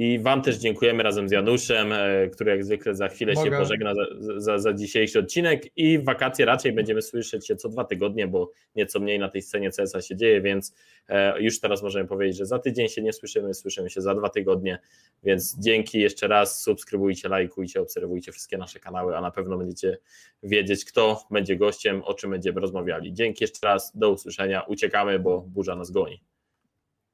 I Wam też dziękujemy razem z Januszem, e, który jak zwykle za chwilę Mogę. się pożegna za, za, za, dzisiejszy odcinek. I w wakacje raczej będziemy słyszeć się co dwa tygodnie, bo nieco mniej na tej scenie CSA się dzieje, więc e, już teraz możemy powiedzieć, że za tydzień się nie słyszymy, słyszymy się za dwa tygodnie. Więc dzięki jeszcze raz, subskrybujcie, lajkujcie, obserwujcie wszystkie nasze kanały, a na pewno będziecie wiedzieć, kto będzie gościem, o czym będziemy rozmawiali. Dzięki jeszcze raz, do usłyszenia. Uciekamy, bo burza nas goni.